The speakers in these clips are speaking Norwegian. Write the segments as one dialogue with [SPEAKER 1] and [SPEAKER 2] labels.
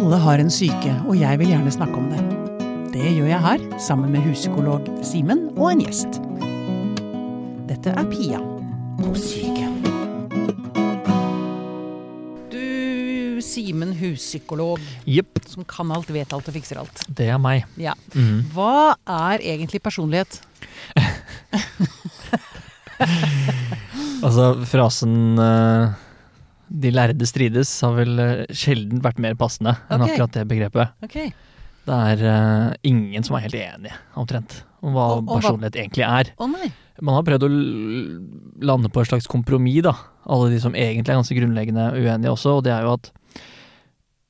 [SPEAKER 1] Alle har en syke, og jeg vil gjerne snakke om det. Det gjør jeg her, sammen med huspsykolog Simen og en gjest. Dette er Pia på syke. Du, Simen huspsykolog,
[SPEAKER 2] yep.
[SPEAKER 1] som kan alt, vet alt og fikser alt.
[SPEAKER 2] det er meg.
[SPEAKER 1] Ja.
[SPEAKER 2] Mm.
[SPEAKER 1] Hva er egentlig personlighet?
[SPEAKER 2] Altså, frasen eh, 'de lærde strides' har vel eh, sjelden vært mer passende enn
[SPEAKER 1] okay.
[SPEAKER 2] akkurat det begrepet.
[SPEAKER 1] Okay.
[SPEAKER 2] Det er uh, ingen som er helt enig, omtrent, om hva
[SPEAKER 1] Og- og hva-
[SPEAKER 2] personlighet egentlig er.
[SPEAKER 1] Nei.
[SPEAKER 2] Man har prøvd å lande på et slags kompromiss, da. Alle de som egentlig er ganske grunnleggende uenige også, og det er jo at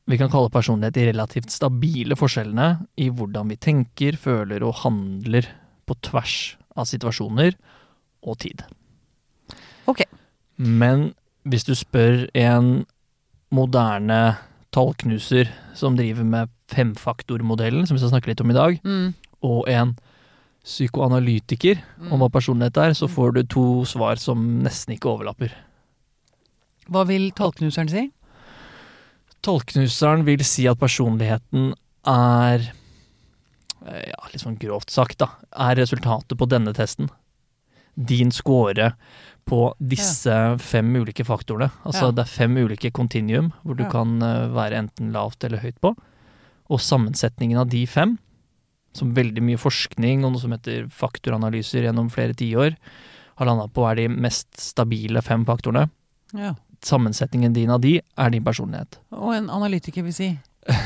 [SPEAKER 2] vi kan kalle personlighet de relativt stabile forskjellene i hvordan vi tenker, føler og handler på tvers av situasjoner og tid.
[SPEAKER 1] Ok.
[SPEAKER 2] Men hvis du spør en moderne tallknuser som driver med femfaktormodellen, som vi skal snakke litt om i dag,
[SPEAKER 1] Mm.
[SPEAKER 2] og en psykoanalytiker
[SPEAKER 1] Mm.
[SPEAKER 2] om hva personlighet er, så får du to svar som nesten ikke overlapper.
[SPEAKER 1] Hva vil tallknuseren si?
[SPEAKER 2] Tallknuseren vil si at personligheten er ja, litt sånn grovt sagt, da, er resultatet på denne testen. Din score på disse fem ulike faktorene. Altså
[SPEAKER 1] Ja.
[SPEAKER 2] det er fem ulike continuum hvor du
[SPEAKER 1] Ja.
[SPEAKER 2] kan eh, være enten lavt eller høyt på. Og sammensetningen av de fem, som veldig mye forskning og noe som heter faktoranalyser gjennom flere tiår, har landa på er de mest stabile fem faktorene.
[SPEAKER 1] Ja.
[SPEAKER 2] Sammensetningen din av de er din personlighet.
[SPEAKER 1] Og en analytiker vil si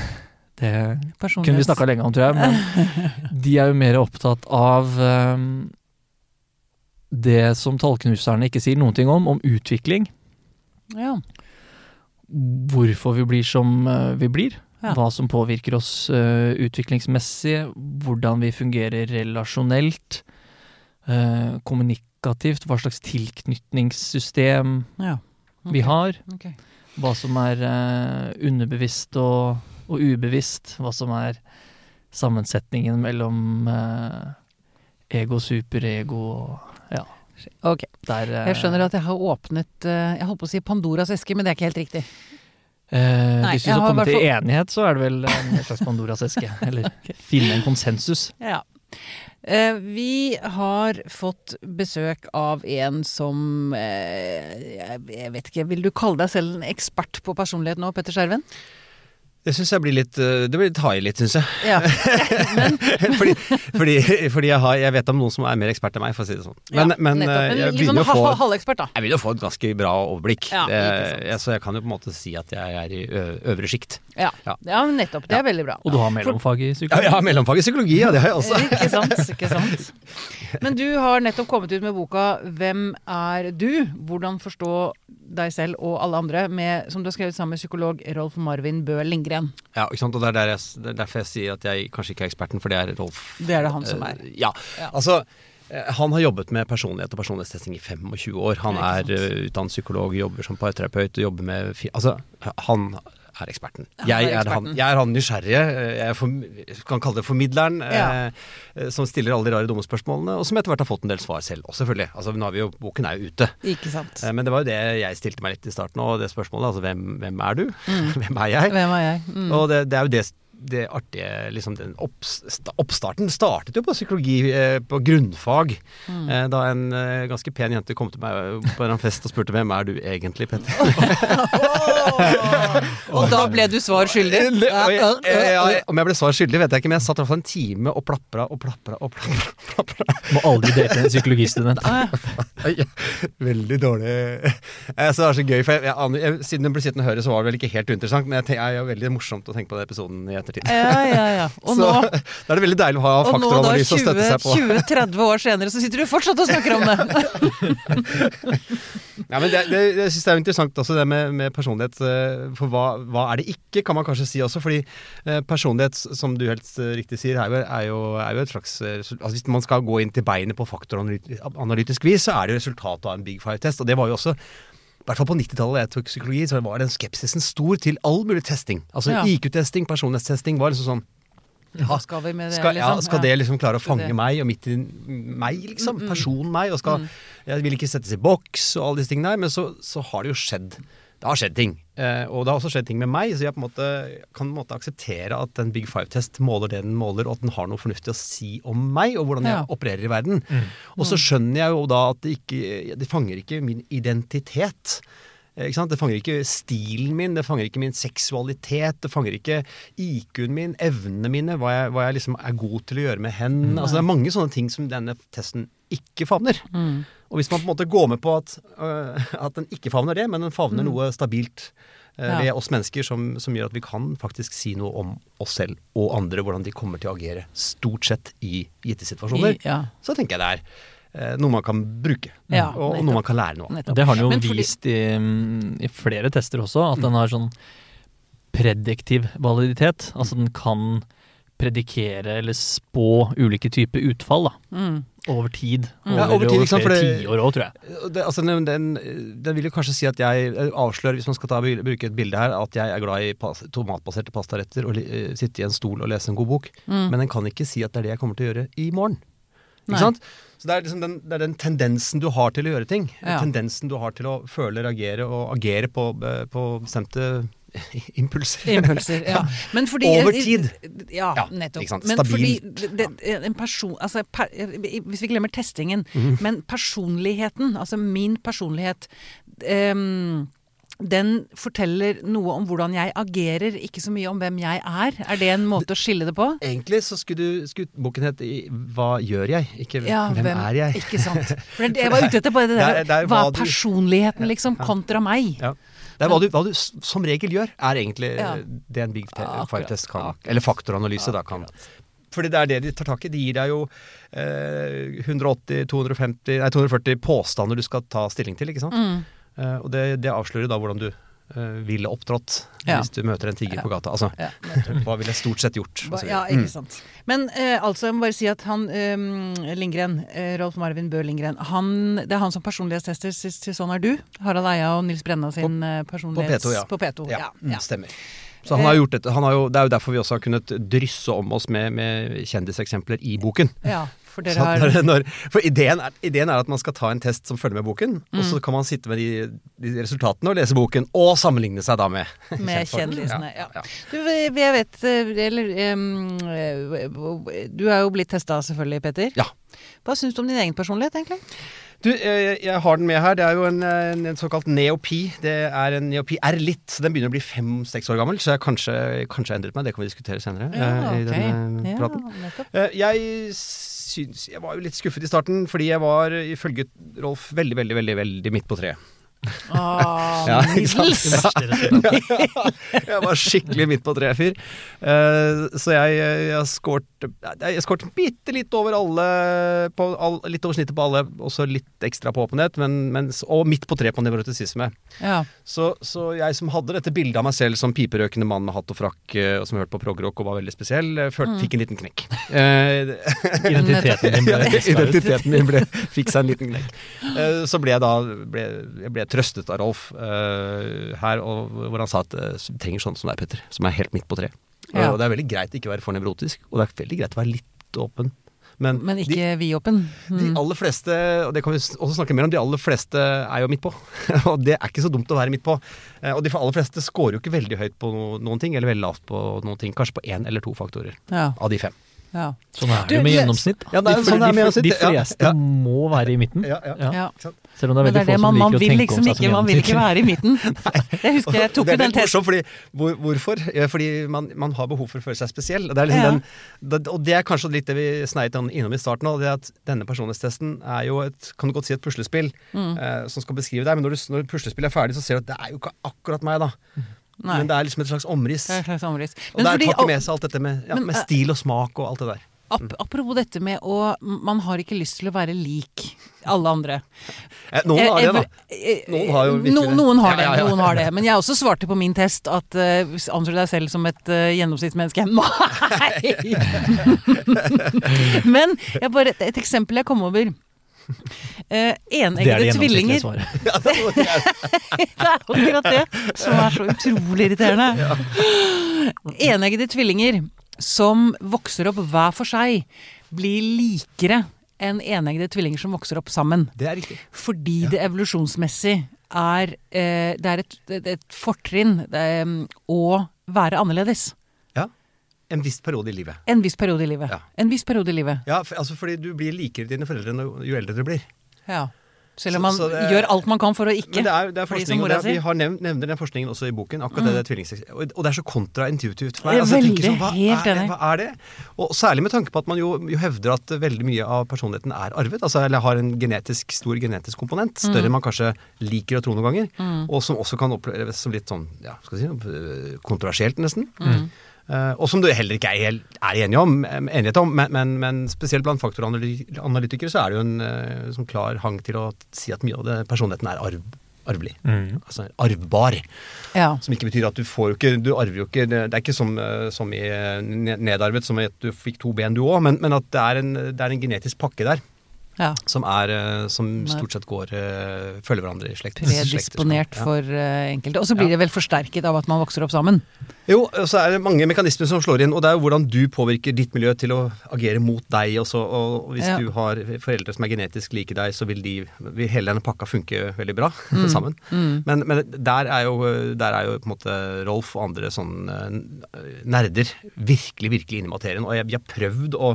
[SPEAKER 2] Det kunne vi snakka lenge om, tror jeg, men de er jo mer opptatt av ehm, det som tallknuserne ikke sier noen ting om, om utvikling.
[SPEAKER 1] Ja.
[SPEAKER 2] Hvorfor vi blir som eh, vi blir.
[SPEAKER 1] Ja.
[SPEAKER 2] Hva som påvirker oss eh, utviklingsmessig. Hvordan vi fungerer relasjonelt. eh, kommunikativt. Hva slags tilknytningssystem
[SPEAKER 1] ja.
[SPEAKER 2] vi har.
[SPEAKER 1] Okay.
[SPEAKER 2] Hva som er underbevisst og, og ubevisst. Hva som er sammensetningen mellom ego, superego og
[SPEAKER 1] Ok.
[SPEAKER 2] Der, eh,
[SPEAKER 1] Jeg skjønner at jeg har åpnet eh, Jeg holdt på å si Pandoras eske, men det er ikke helt riktig.
[SPEAKER 2] eh,
[SPEAKER 1] Nei,
[SPEAKER 2] Hvis vi skal komme til enighet, så er det vel en slags Pandoras eske. Eller finne en konsensus.
[SPEAKER 1] Ja. Eh, vi har fått besøk av en som eh, jeg, jeg vet ikke, Vil du kalle deg selv en ekspert på personlighet nå, Petter Skjerven?
[SPEAKER 3] Det syns jeg blir litt eh, Det blir litt high litt, syns jeg.
[SPEAKER 1] Ja. Men,
[SPEAKER 3] fordi fordi, fordi jeg, har, jeg vet om noen som er mer ekspert enn meg, for å si det sånn. Men,
[SPEAKER 1] ja,
[SPEAKER 3] men eh, jeg begynner
[SPEAKER 1] sånn
[SPEAKER 3] å få
[SPEAKER 1] halvekspert, da.
[SPEAKER 3] jeg begynner å få et ganske bra overblikk.
[SPEAKER 1] Ja,
[SPEAKER 3] Det- jeg, så jeg kan jo på en måte si at jeg er i øvre sjikt.
[SPEAKER 1] Ja.
[SPEAKER 3] Ja.
[SPEAKER 1] ja, nettopp. Det er veldig bra.
[SPEAKER 2] Og du har mellomfag i psykologi?
[SPEAKER 3] Ja, jeg har mellomfag i psykologi, ja, det har jeg også.
[SPEAKER 1] Ikke sant, ikke sant. Men du har nettopp kommet ut med boka 'Hvem er du?' Hvordan forstå deg selv og alle andre, med, som du har skrevet sammen med psykolog Rolf Marvin Bø Lindgren.
[SPEAKER 3] Ja, ikke sant? Og det er, der jeg, det er derfor jeg sier at jeg kanskje ikke er eksperten, for det er Rolf.
[SPEAKER 1] Det er det han som er.
[SPEAKER 3] Eh, Ja.
[SPEAKER 1] Ja.
[SPEAKER 3] Altså, eh, han har jobbet med personlighet og personlighetstesting i 25 år. Han er eh, utdannet psykolog, jobber som parterapeut og jobber med Altså, han er eksperten. Jeg
[SPEAKER 1] er
[SPEAKER 3] er han, jeg er han nysgjerrige, eh, jeg er form, kan kalle det formidleren,
[SPEAKER 1] Ja.
[SPEAKER 3] eh, eh, som stiller alle de rare dumme spørsmålene, og som etter hvert har fått en del svar selv også, selvfølgelig. Altså, nå har vi jo, boken er jo ute.
[SPEAKER 1] Ikke sant.
[SPEAKER 3] Eh, Men det var jo det jeg stilte meg litt i starten, og det spørsmålet, altså hvem, hvem er du? hvem er jeg?
[SPEAKER 1] Hvem er jeg? Mm.
[SPEAKER 3] Og det, det er jo det, det artige liksom den Oppstarten startet jo på psykologi, eh, på grunnfag.
[SPEAKER 1] Mm.
[SPEAKER 3] Eh, da en eh, ganske pen jente kom til meg på en fest og spurte 'Hvem er du egentlig, Petter?'
[SPEAKER 1] Og da ble du svar skyldig?
[SPEAKER 3] Jeg, jeg, jeg, om jeg ble svar skyldig, vet jeg ikke, men jeg satt i hvert fall en time og plapra og plapra og plapra. plapra.
[SPEAKER 2] Må aldri date en psykologistudent.
[SPEAKER 3] Veldig dårlig Så det er så gøy, for jeg, jeg, jeg, siden hun ble sittende og høre, så var det vel ikke helt uinteressant, men jeg jeg, er jo veldig morsomt å tenke på den episoden i ettertid.
[SPEAKER 1] Ja, ja, ja. Og
[SPEAKER 3] så
[SPEAKER 1] nå,
[SPEAKER 3] da er det veldig deilig å ha
[SPEAKER 1] og nå da
[SPEAKER 3] faktoranalyse å støtte seg på.
[SPEAKER 1] 20-30 år senere, så sitter du fortsatt og snakker om det.
[SPEAKER 3] Ja, men det, det, jeg syns det er interessant også det med, med personlighet. eh, For hva, hva er det ikke, kan man kanskje si også. Fordi eh, personlighet, som du helt eh, riktig sier, er jo, er jo, er jo et slags eh, altså Hvis man skal gå inn til beinet på faktoranalytisk vis, så er det jo resultatet av en Big Five-test. Og det var jo også i hvert fall på 90-tallet da jeg tok psykologi, så var den skepsisen stor til all mulig testing. Altså
[SPEAKER 1] Ja.
[SPEAKER 3] IQ-testing, personlighetstesting var liksom sånn
[SPEAKER 1] ja, skal vi med det,
[SPEAKER 3] skal, ja,
[SPEAKER 1] liksom?
[SPEAKER 3] skal det liksom klare å fange
[SPEAKER 1] det.
[SPEAKER 3] meg, og midt i meg, liksom?
[SPEAKER 1] Mm, mm.
[SPEAKER 3] Personen meg. Og skal,
[SPEAKER 1] Mm.
[SPEAKER 3] Jeg vil ikke settes i boks og alle disse tingene her. men så, så har det jo skjedd det har skjedd ting. Eh, og det har også skjedd ting med meg, så jeg på en måte, kan på en måte akseptere at en Big Five-test måler det den måler, og at den har noe fornuftig å si om meg og hvordan jeg
[SPEAKER 1] Ja.
[SPEAKER 3] opererer i verden. Og så skjønner jeg jo da at det ikke Det fanger ikke min identitet. Ikke sant? Det fanger ikke stilen min, det fanger ikke min seksualitet, det fanger ikke IQ-en min, evnene mine, hva jeg, hva jeg liksom er god til å gjøre med hendene. Altså, det er mange sånne ting som denne testen ikke favner.
[SPEAKER 1] Mm.
[SPEAKER 3] Og hvis man på en måte går med på at, øh, at den ikke favner det, men den favner noe stabilt øh,
[SPEAKER 1] Mm. Ja.
[SPEAKER 3] ved oss mennesker som, som gjør at vi kan faktisk si noe om oss selv og andre, hvordan de kommer til å agere stort sett i gitte situasjoner,
[SPEAKER 1] I, ja.
[SPEAKER 3] så tenker jeg det er øh, noe man kan bruke.
[SPEAKER 1] Ja,
[SPEAKER 3] og,
[SPEAKER 1] nettopp.
[SPEAKER 3] noe man kan lære noe av.
[SPEAKER 2] Det har den jo
[SPEAKER 1] fordi-
[SPEAKER 2] vist i, mm, i flere tester også, at den har sånn prediktiv validitet. Altså den kan predikere eller spå ulike typer utfall da,
[SPEAKER 1] Mm.
[SPEAKER 2] Over tid.
[SPEAKER 1] Over,
[SPEAKER 3] Ja, over tid, ikke sant, for
[SPEAKER 2] flere tiår òg, tror jeg.
[SPEAKER 3] Det, altså, den, den, den vil jo kanskje si at jeg eh, avslører, hvis man skal ta, bruke et bilde her, at jeg er glad i pas, tomatbaserte pastaretter og li- eh, sitte i en stol og lese en god bok.
[SPEAKER 1] Mm.
[SPEAKER 3] Men den kan ikke si at det er det jeg kommer til å gjøre i morgen.
[SPEAKER 1] Nei.
[SPEAKER 3] Ikke sant? Så det er, liksom den, det er den tendensen du har til å gjøre ting.
[SPEAKER 1] Ja.
[SPEAKER 3] Tendensen du har til å føle, reagere og agere på, eh, på bestemte impulser.
[SPEAKER 1] Impulser, ja. Men fordi,
[SPEAKER 3] Over tid.
[SPEAKER 1] Ja, nettopp. Men fordi
[SPEAKER 3] Stabilt.
[SPEAKER 1] det, det, en person, altså, per, Hvis vi glemmer testingen,
[SPEAKER 3] Mhm.
[SPEAKER 1] men personligheten, altså min personlighet um, den forteller noe om hvordan jeg agerer, ikke så mye om hvem jeg er. Er det en måte å skille det på?
[SPEAKER 3] Egentlig så skulle, du, skulle boken hete Hva gjør jeg? Ikke
[SPEAKER 1] Ja,
[SPEAKER 3] Hvem, er jeg?
[SPEAKER 1] Ikke sant. For jeg var ute etter bare det
[SPEAKER 3] Det
[SPEAKER 1] der.
[SPEAKER 3] er- det er
[SPEAKER 1] hva er personligheten, liksom, kontra meg?
[SPEAKER 3] Ja. Det er hva du, hva du som regel gjør, er egentlig
[SPEAKER 1] Ja.
[SPEAKER 3] eh, det en Big
[SPEAKER 1] Akkurat,
[SPEAKER 3] Five-test kan
[SPEAKER 1] akkurat.
[SPEAKER 3] Eller faktoranalyse, da, kan. Fordi det er det de tar tak i. De gir deg jo eh, 180-250 Nei, 240 påstander du skal ta stilling til, ikke sant?
[SPEAKER 1] Mm.
[SPEAKER 3] Eh, og det, det avslører da hvordan du ville opptrådt
[SPEAKER 1] Ja.
[SPEAKER 3] hvis du møter en tigger
[SPEAKER 1] Ja.
[SPEAKER 3] på gata. Altså,
[SPEAKER 1] Ja,
[SPEAKER 3] hva ville jeg stort sett gjort?
[SPEAKER 1] Ja, ikke sant. Men eh, altså, jeg må bare si at han eh, Lindgren, eh, Rolf Marvin Bøe Lindgren, han, det er han som personlighetstester til, Sånn er du. Harald Eia og Nils Brenna sin eh,
[SPEAKER 3] På
[SPEAKER 1] personlighets...
[SPEAKER 3] P2, ja.
[SPEAKER 1] På P2, ja.
[SPEAKER 3] mm,
[SPEAKER 1] ja.
[SPEAKER 3] Stemmer. Så han har gjort dette. Han har jo, det er jo derfor vi også har kunnet drysse om oss med, med kjendiseksempler i boken.
[SPEAKER 1] ja for har
[SPEAKER 3] når, for ideen er, ideen er at man skal ta en test som følger med boken, og
[SPEAKER 1] Mm.
[SPEAKER 3] så kan man sitte med de, de resultatene og lese boken, og sammenligne seg da med
[SPEAKER 1] med kjendisene. Ja.
[SPEAKER 3] ja.
[SPEAKER 1] Du, jeg vet eh, Eller eh, Du er jo blitt testa selvfølgelig, Peter.
[SPEAKER 3] Ja.
[SPEAKER 1] Hva syns du om din egen personlighet, egentlig?
[SPEAKER 3] Du, jeg, jeg har den med her. Det er jo en, en, såkalt Neopi. Det er en Neopi R litt. så Den begynner å bli fem-seks år gammel, så jeg kanskje, kanskje endret meg. Det kan vi diskutere senere eh, i denne
[SPEAKER 1] Ja,
[SPEAKER 3] praten. Eh, Jeg syns Jeg var jo litt skuffet i starten, fordi jeg var ifølge Rolf veldig, veldig, veldig, veldig midt på treet.
[SPEAKER 1] Ah,
[SPEAKER 3] Ja, sant?
[SPEAKER 1] ja,
[SPEAKER 2] Verste
[SPEAKER 3] jeg var skikkelig midt på treet-fyr. Uh, så jeg, jeg Jeg skåret bitte litt over alle på, all, Litt over snittet på alle, også litt ekstra på åpenhet, men, mens, og midt på tre på nevrotisisme.
[SPEAKER 1] Ja.
[SPEAKER 3] Så, så jeg som hadde dette bildet av meg selv som piperøkende mann med hatt og frakk, eh, og som hørte på progrock og var veldig spesiell, eh, følte, fikk en liten knekk. Eh,
[SPEAKER 2] Identiteten din ble.
[SPEAKER 3] Identiteten min ble, fikk seg en liten knekk. Eh, Så ble jeg da ble, jeg ble trøstet av Rolf eh, her, og, hvor han sa at du trenger sånn som deg, Petter, som er helt midt på treet.
[SPEAKER 1] Ja.
[SPEAKER 3] Og det er veldig greit å ikke være for nevrotisk, og det er veldig greit å være litt åpen. Men,
[SPEAKER 1] Men
[SPEAKER 3] de,
[SPEAKER 1] ikke vidåpen.
[SPEAKER 3] de
[SPEAKER 1] Mm.
[SPEAKER 3] aller fleste, og det kan vi også snakke mer om, de aller fleste er jo midt på. og det er ikke så dumt å være midt på. Eh, Og de aller fleste scorer jo ikke veldig høyt på noen ting, eller veldig lavt på noen ting. Kanskje på én eller to faktorer
[SPEAKER 1] Ja,
[SPEAKER 3] av de fem.
[SPEAKER 1] Ja.
[SPEAKER 2] Sånn er
[SPEAKER 1] det
[SPEAKER 2] det med gjennomsnitt.
[SPEAKER 3] Ja, det er
[SPEAKER 2] de,
[SPEAKER 3] sånn er med
[SPEAKER 2] de,
[SPEAKER 3] gjennomsnitt,
[SPEAKER 2] de fleste
[SPEAKER 3] Ja.
[SPEAKER 2] må være i midten.
[SPEAKER 3] Ja, ja.
[SPEAKER 2] Ja.
[SPEAKER 1] ja.
[SPEAKER 2] Selv om det er
[SPEAKER 1] Men det er det
[SPEAKER 2] få som
[SPEAKER 1] man, man
[SPEAKER 2] liker å tenke
[SPEAKER 1] liksom
[SPEAKER 2] om seg
[SPEAKER 1] ikke,
[SPEAKER 2] som
[SPEAKER 1] man vil ikke være i midten. Jeg husker jeg tok jo den testen.
[SPEAKER 3] fordi, hvor, hvorfor? Ja, Fordi man, man har behov for å føle seg spesiell. Og det er, liksom
[SPEAKER 1] Ja.
[SPEAKER 3] den, det, og det er kanskje litt det vi sneiet innom i starten òg. Det at denne personlighetstesten er jo et kan du godt si et puslespill
[SPEAKER 1] Mm.
[SPEAKER 3] eh, som skal beskrive deg. Men når, du, når puslespillet er ferdig, så ser du at det er jo ikke akkurat meg, da.
[SPEAKER 1] Nei,
[SPEAKER 3] Men det er liksom et slags omriss.
[SPEAKER 1] det er et slags omriss.
[SPEAKER 3] Og
[SPEAKER 1] Men
[SPEAKER 3] der
[SPEAKER 1] fordi,
[SPEAKER 3] tar ikke med seg alt dette med, ja,
[SPEAKER 1] Men,
[SPEAKER 3] med
[SPEAKER 1] eh,
[SPEAKER 3] stil og smak og alt det der.
[SPEAKER 1] ap apropos dette med å Man har ikke lyst til å være lik alle andre.
[SPEAKER 3] Eh, noen har det, da.
[SPEAKER 1] Eh, eh,
[SPEAKER 3] Noen har jo virkelig det.
[SPEAKER 1] Noen har det, noen har det. Men jeg også svarte på min test at uh, anser du deg selv som et uh, gjennomsnittsmenneske? Nei! Men bare, et eksempel jeg kom over. Uh,
[SPEAKER 2] Det er det
[SPEAKER 1] eneggede
[SPEAKER 2] gjennomsnittlige
[SPEAKER 1] tvillinger.
[SPEAKER 2] svaret.
[SPEAKER 3] Ja, det det.
[SPEAKER 1] Er akkurat det som er så utrolig irriterende. Eneggede tvillinger som vokser opp hver for seg, blir likere enn eneggede tvillinger som vokser opp sammen.
[SPEAKER 3] Det er riktig.
[SPEAKER 1] Fordi det evolusjonsmessig er eh, Det er et, et, et fortrinn eh, å være annerledes.
[SPEAKER 3] En viss periode i livet.
[SPEAKER 1] En viss periode i livet.
[SPEAKER 3] Ja.
[SPEAKER 1] En viss periode i livet.
[SPEAKER 3] Ja, for, altså fordi du blir likere dine foreldre jo eldre du blir.
[SPEAKER 1] Ja. Selv om man
[SPEAKER 3] så det-
[SPEAKER 1] gjør alt man kan for å ikke
[SPEAKER 3] Men det er, det er forskning, og det er.
[SPEAKER 1] Mm.
[SPEAKER 3] vi har nevnt, nevner den forskningen også i boken. akkurat det, det tvillingseks- og, og det er så kontraintuitivt for meg.
[SPEAKER 1] Er
[SPEAKER 3] Altså,
[SPEAKER 1] veldig,
[SPEAKER 3] hva,
[SPEAKER 1] helt
[SPEAKER 3] er,
[SPEAKER 1] enig.
[SPEAKER 3] hva er det? Og særlig med tanke på at man jo, jo hevder at veldig mye av personligheten er arvet. altså Eller har en genetisk, stor genetisk komponent.
[SPEAKER 1] Mm.
[SPEAKER 3] Større enn man kanskje liker å tro noen ganger. Og som også kan oppleves som litt sånn, ja, skal jeg si, kontroversielt, nesten.
[SPEAKER 1] Mm.
[SPEAKER 3] Eh, og som du heller ikke er, helt- er enige om, enighet om, men, men, men spesielt blant faktoranalytikere så er det jo en eh, sånn klar hang til å si at mye av det, personligheten er arv, arvelig. Altså arvbar.
[SPEAKER 1] Ja.
[SPEAKER 3] Som ikke betyr at du får jo ikke Du arver jo ikke Det er ikke som, eh, som i nedarvet, som i at du fikk to ben du òg, men, men at det er, en, det er en genetisk pakke der
[SPEAKER 1] ja.
[SPEAKER 3] som, er, eh, som stort sett går eh, følger hverandre i slekt.
[SPEAKER 1] Predisponert
[SPEAKER 3] Ja.
[SPEAKER 1] for eh, enkelte. Og så blir det vel forsterket av at man vokser opp sammen.
[SPEAKER 3] Jo, og så er det mange mekanismer som slår inn, og det er jo hvordan du påvirker ditt miljø til å agere mot deg. Og, så, og hvis du har foreldre som er genetisk like deg, så vil, de, vil hele denne pakka funke veldig bra sammen. Men, men der, er jo, der er jo på en måte Rolf og andre sånn nerder virkelig, virkelig inne i materien. Og jeg, vi har prøvd å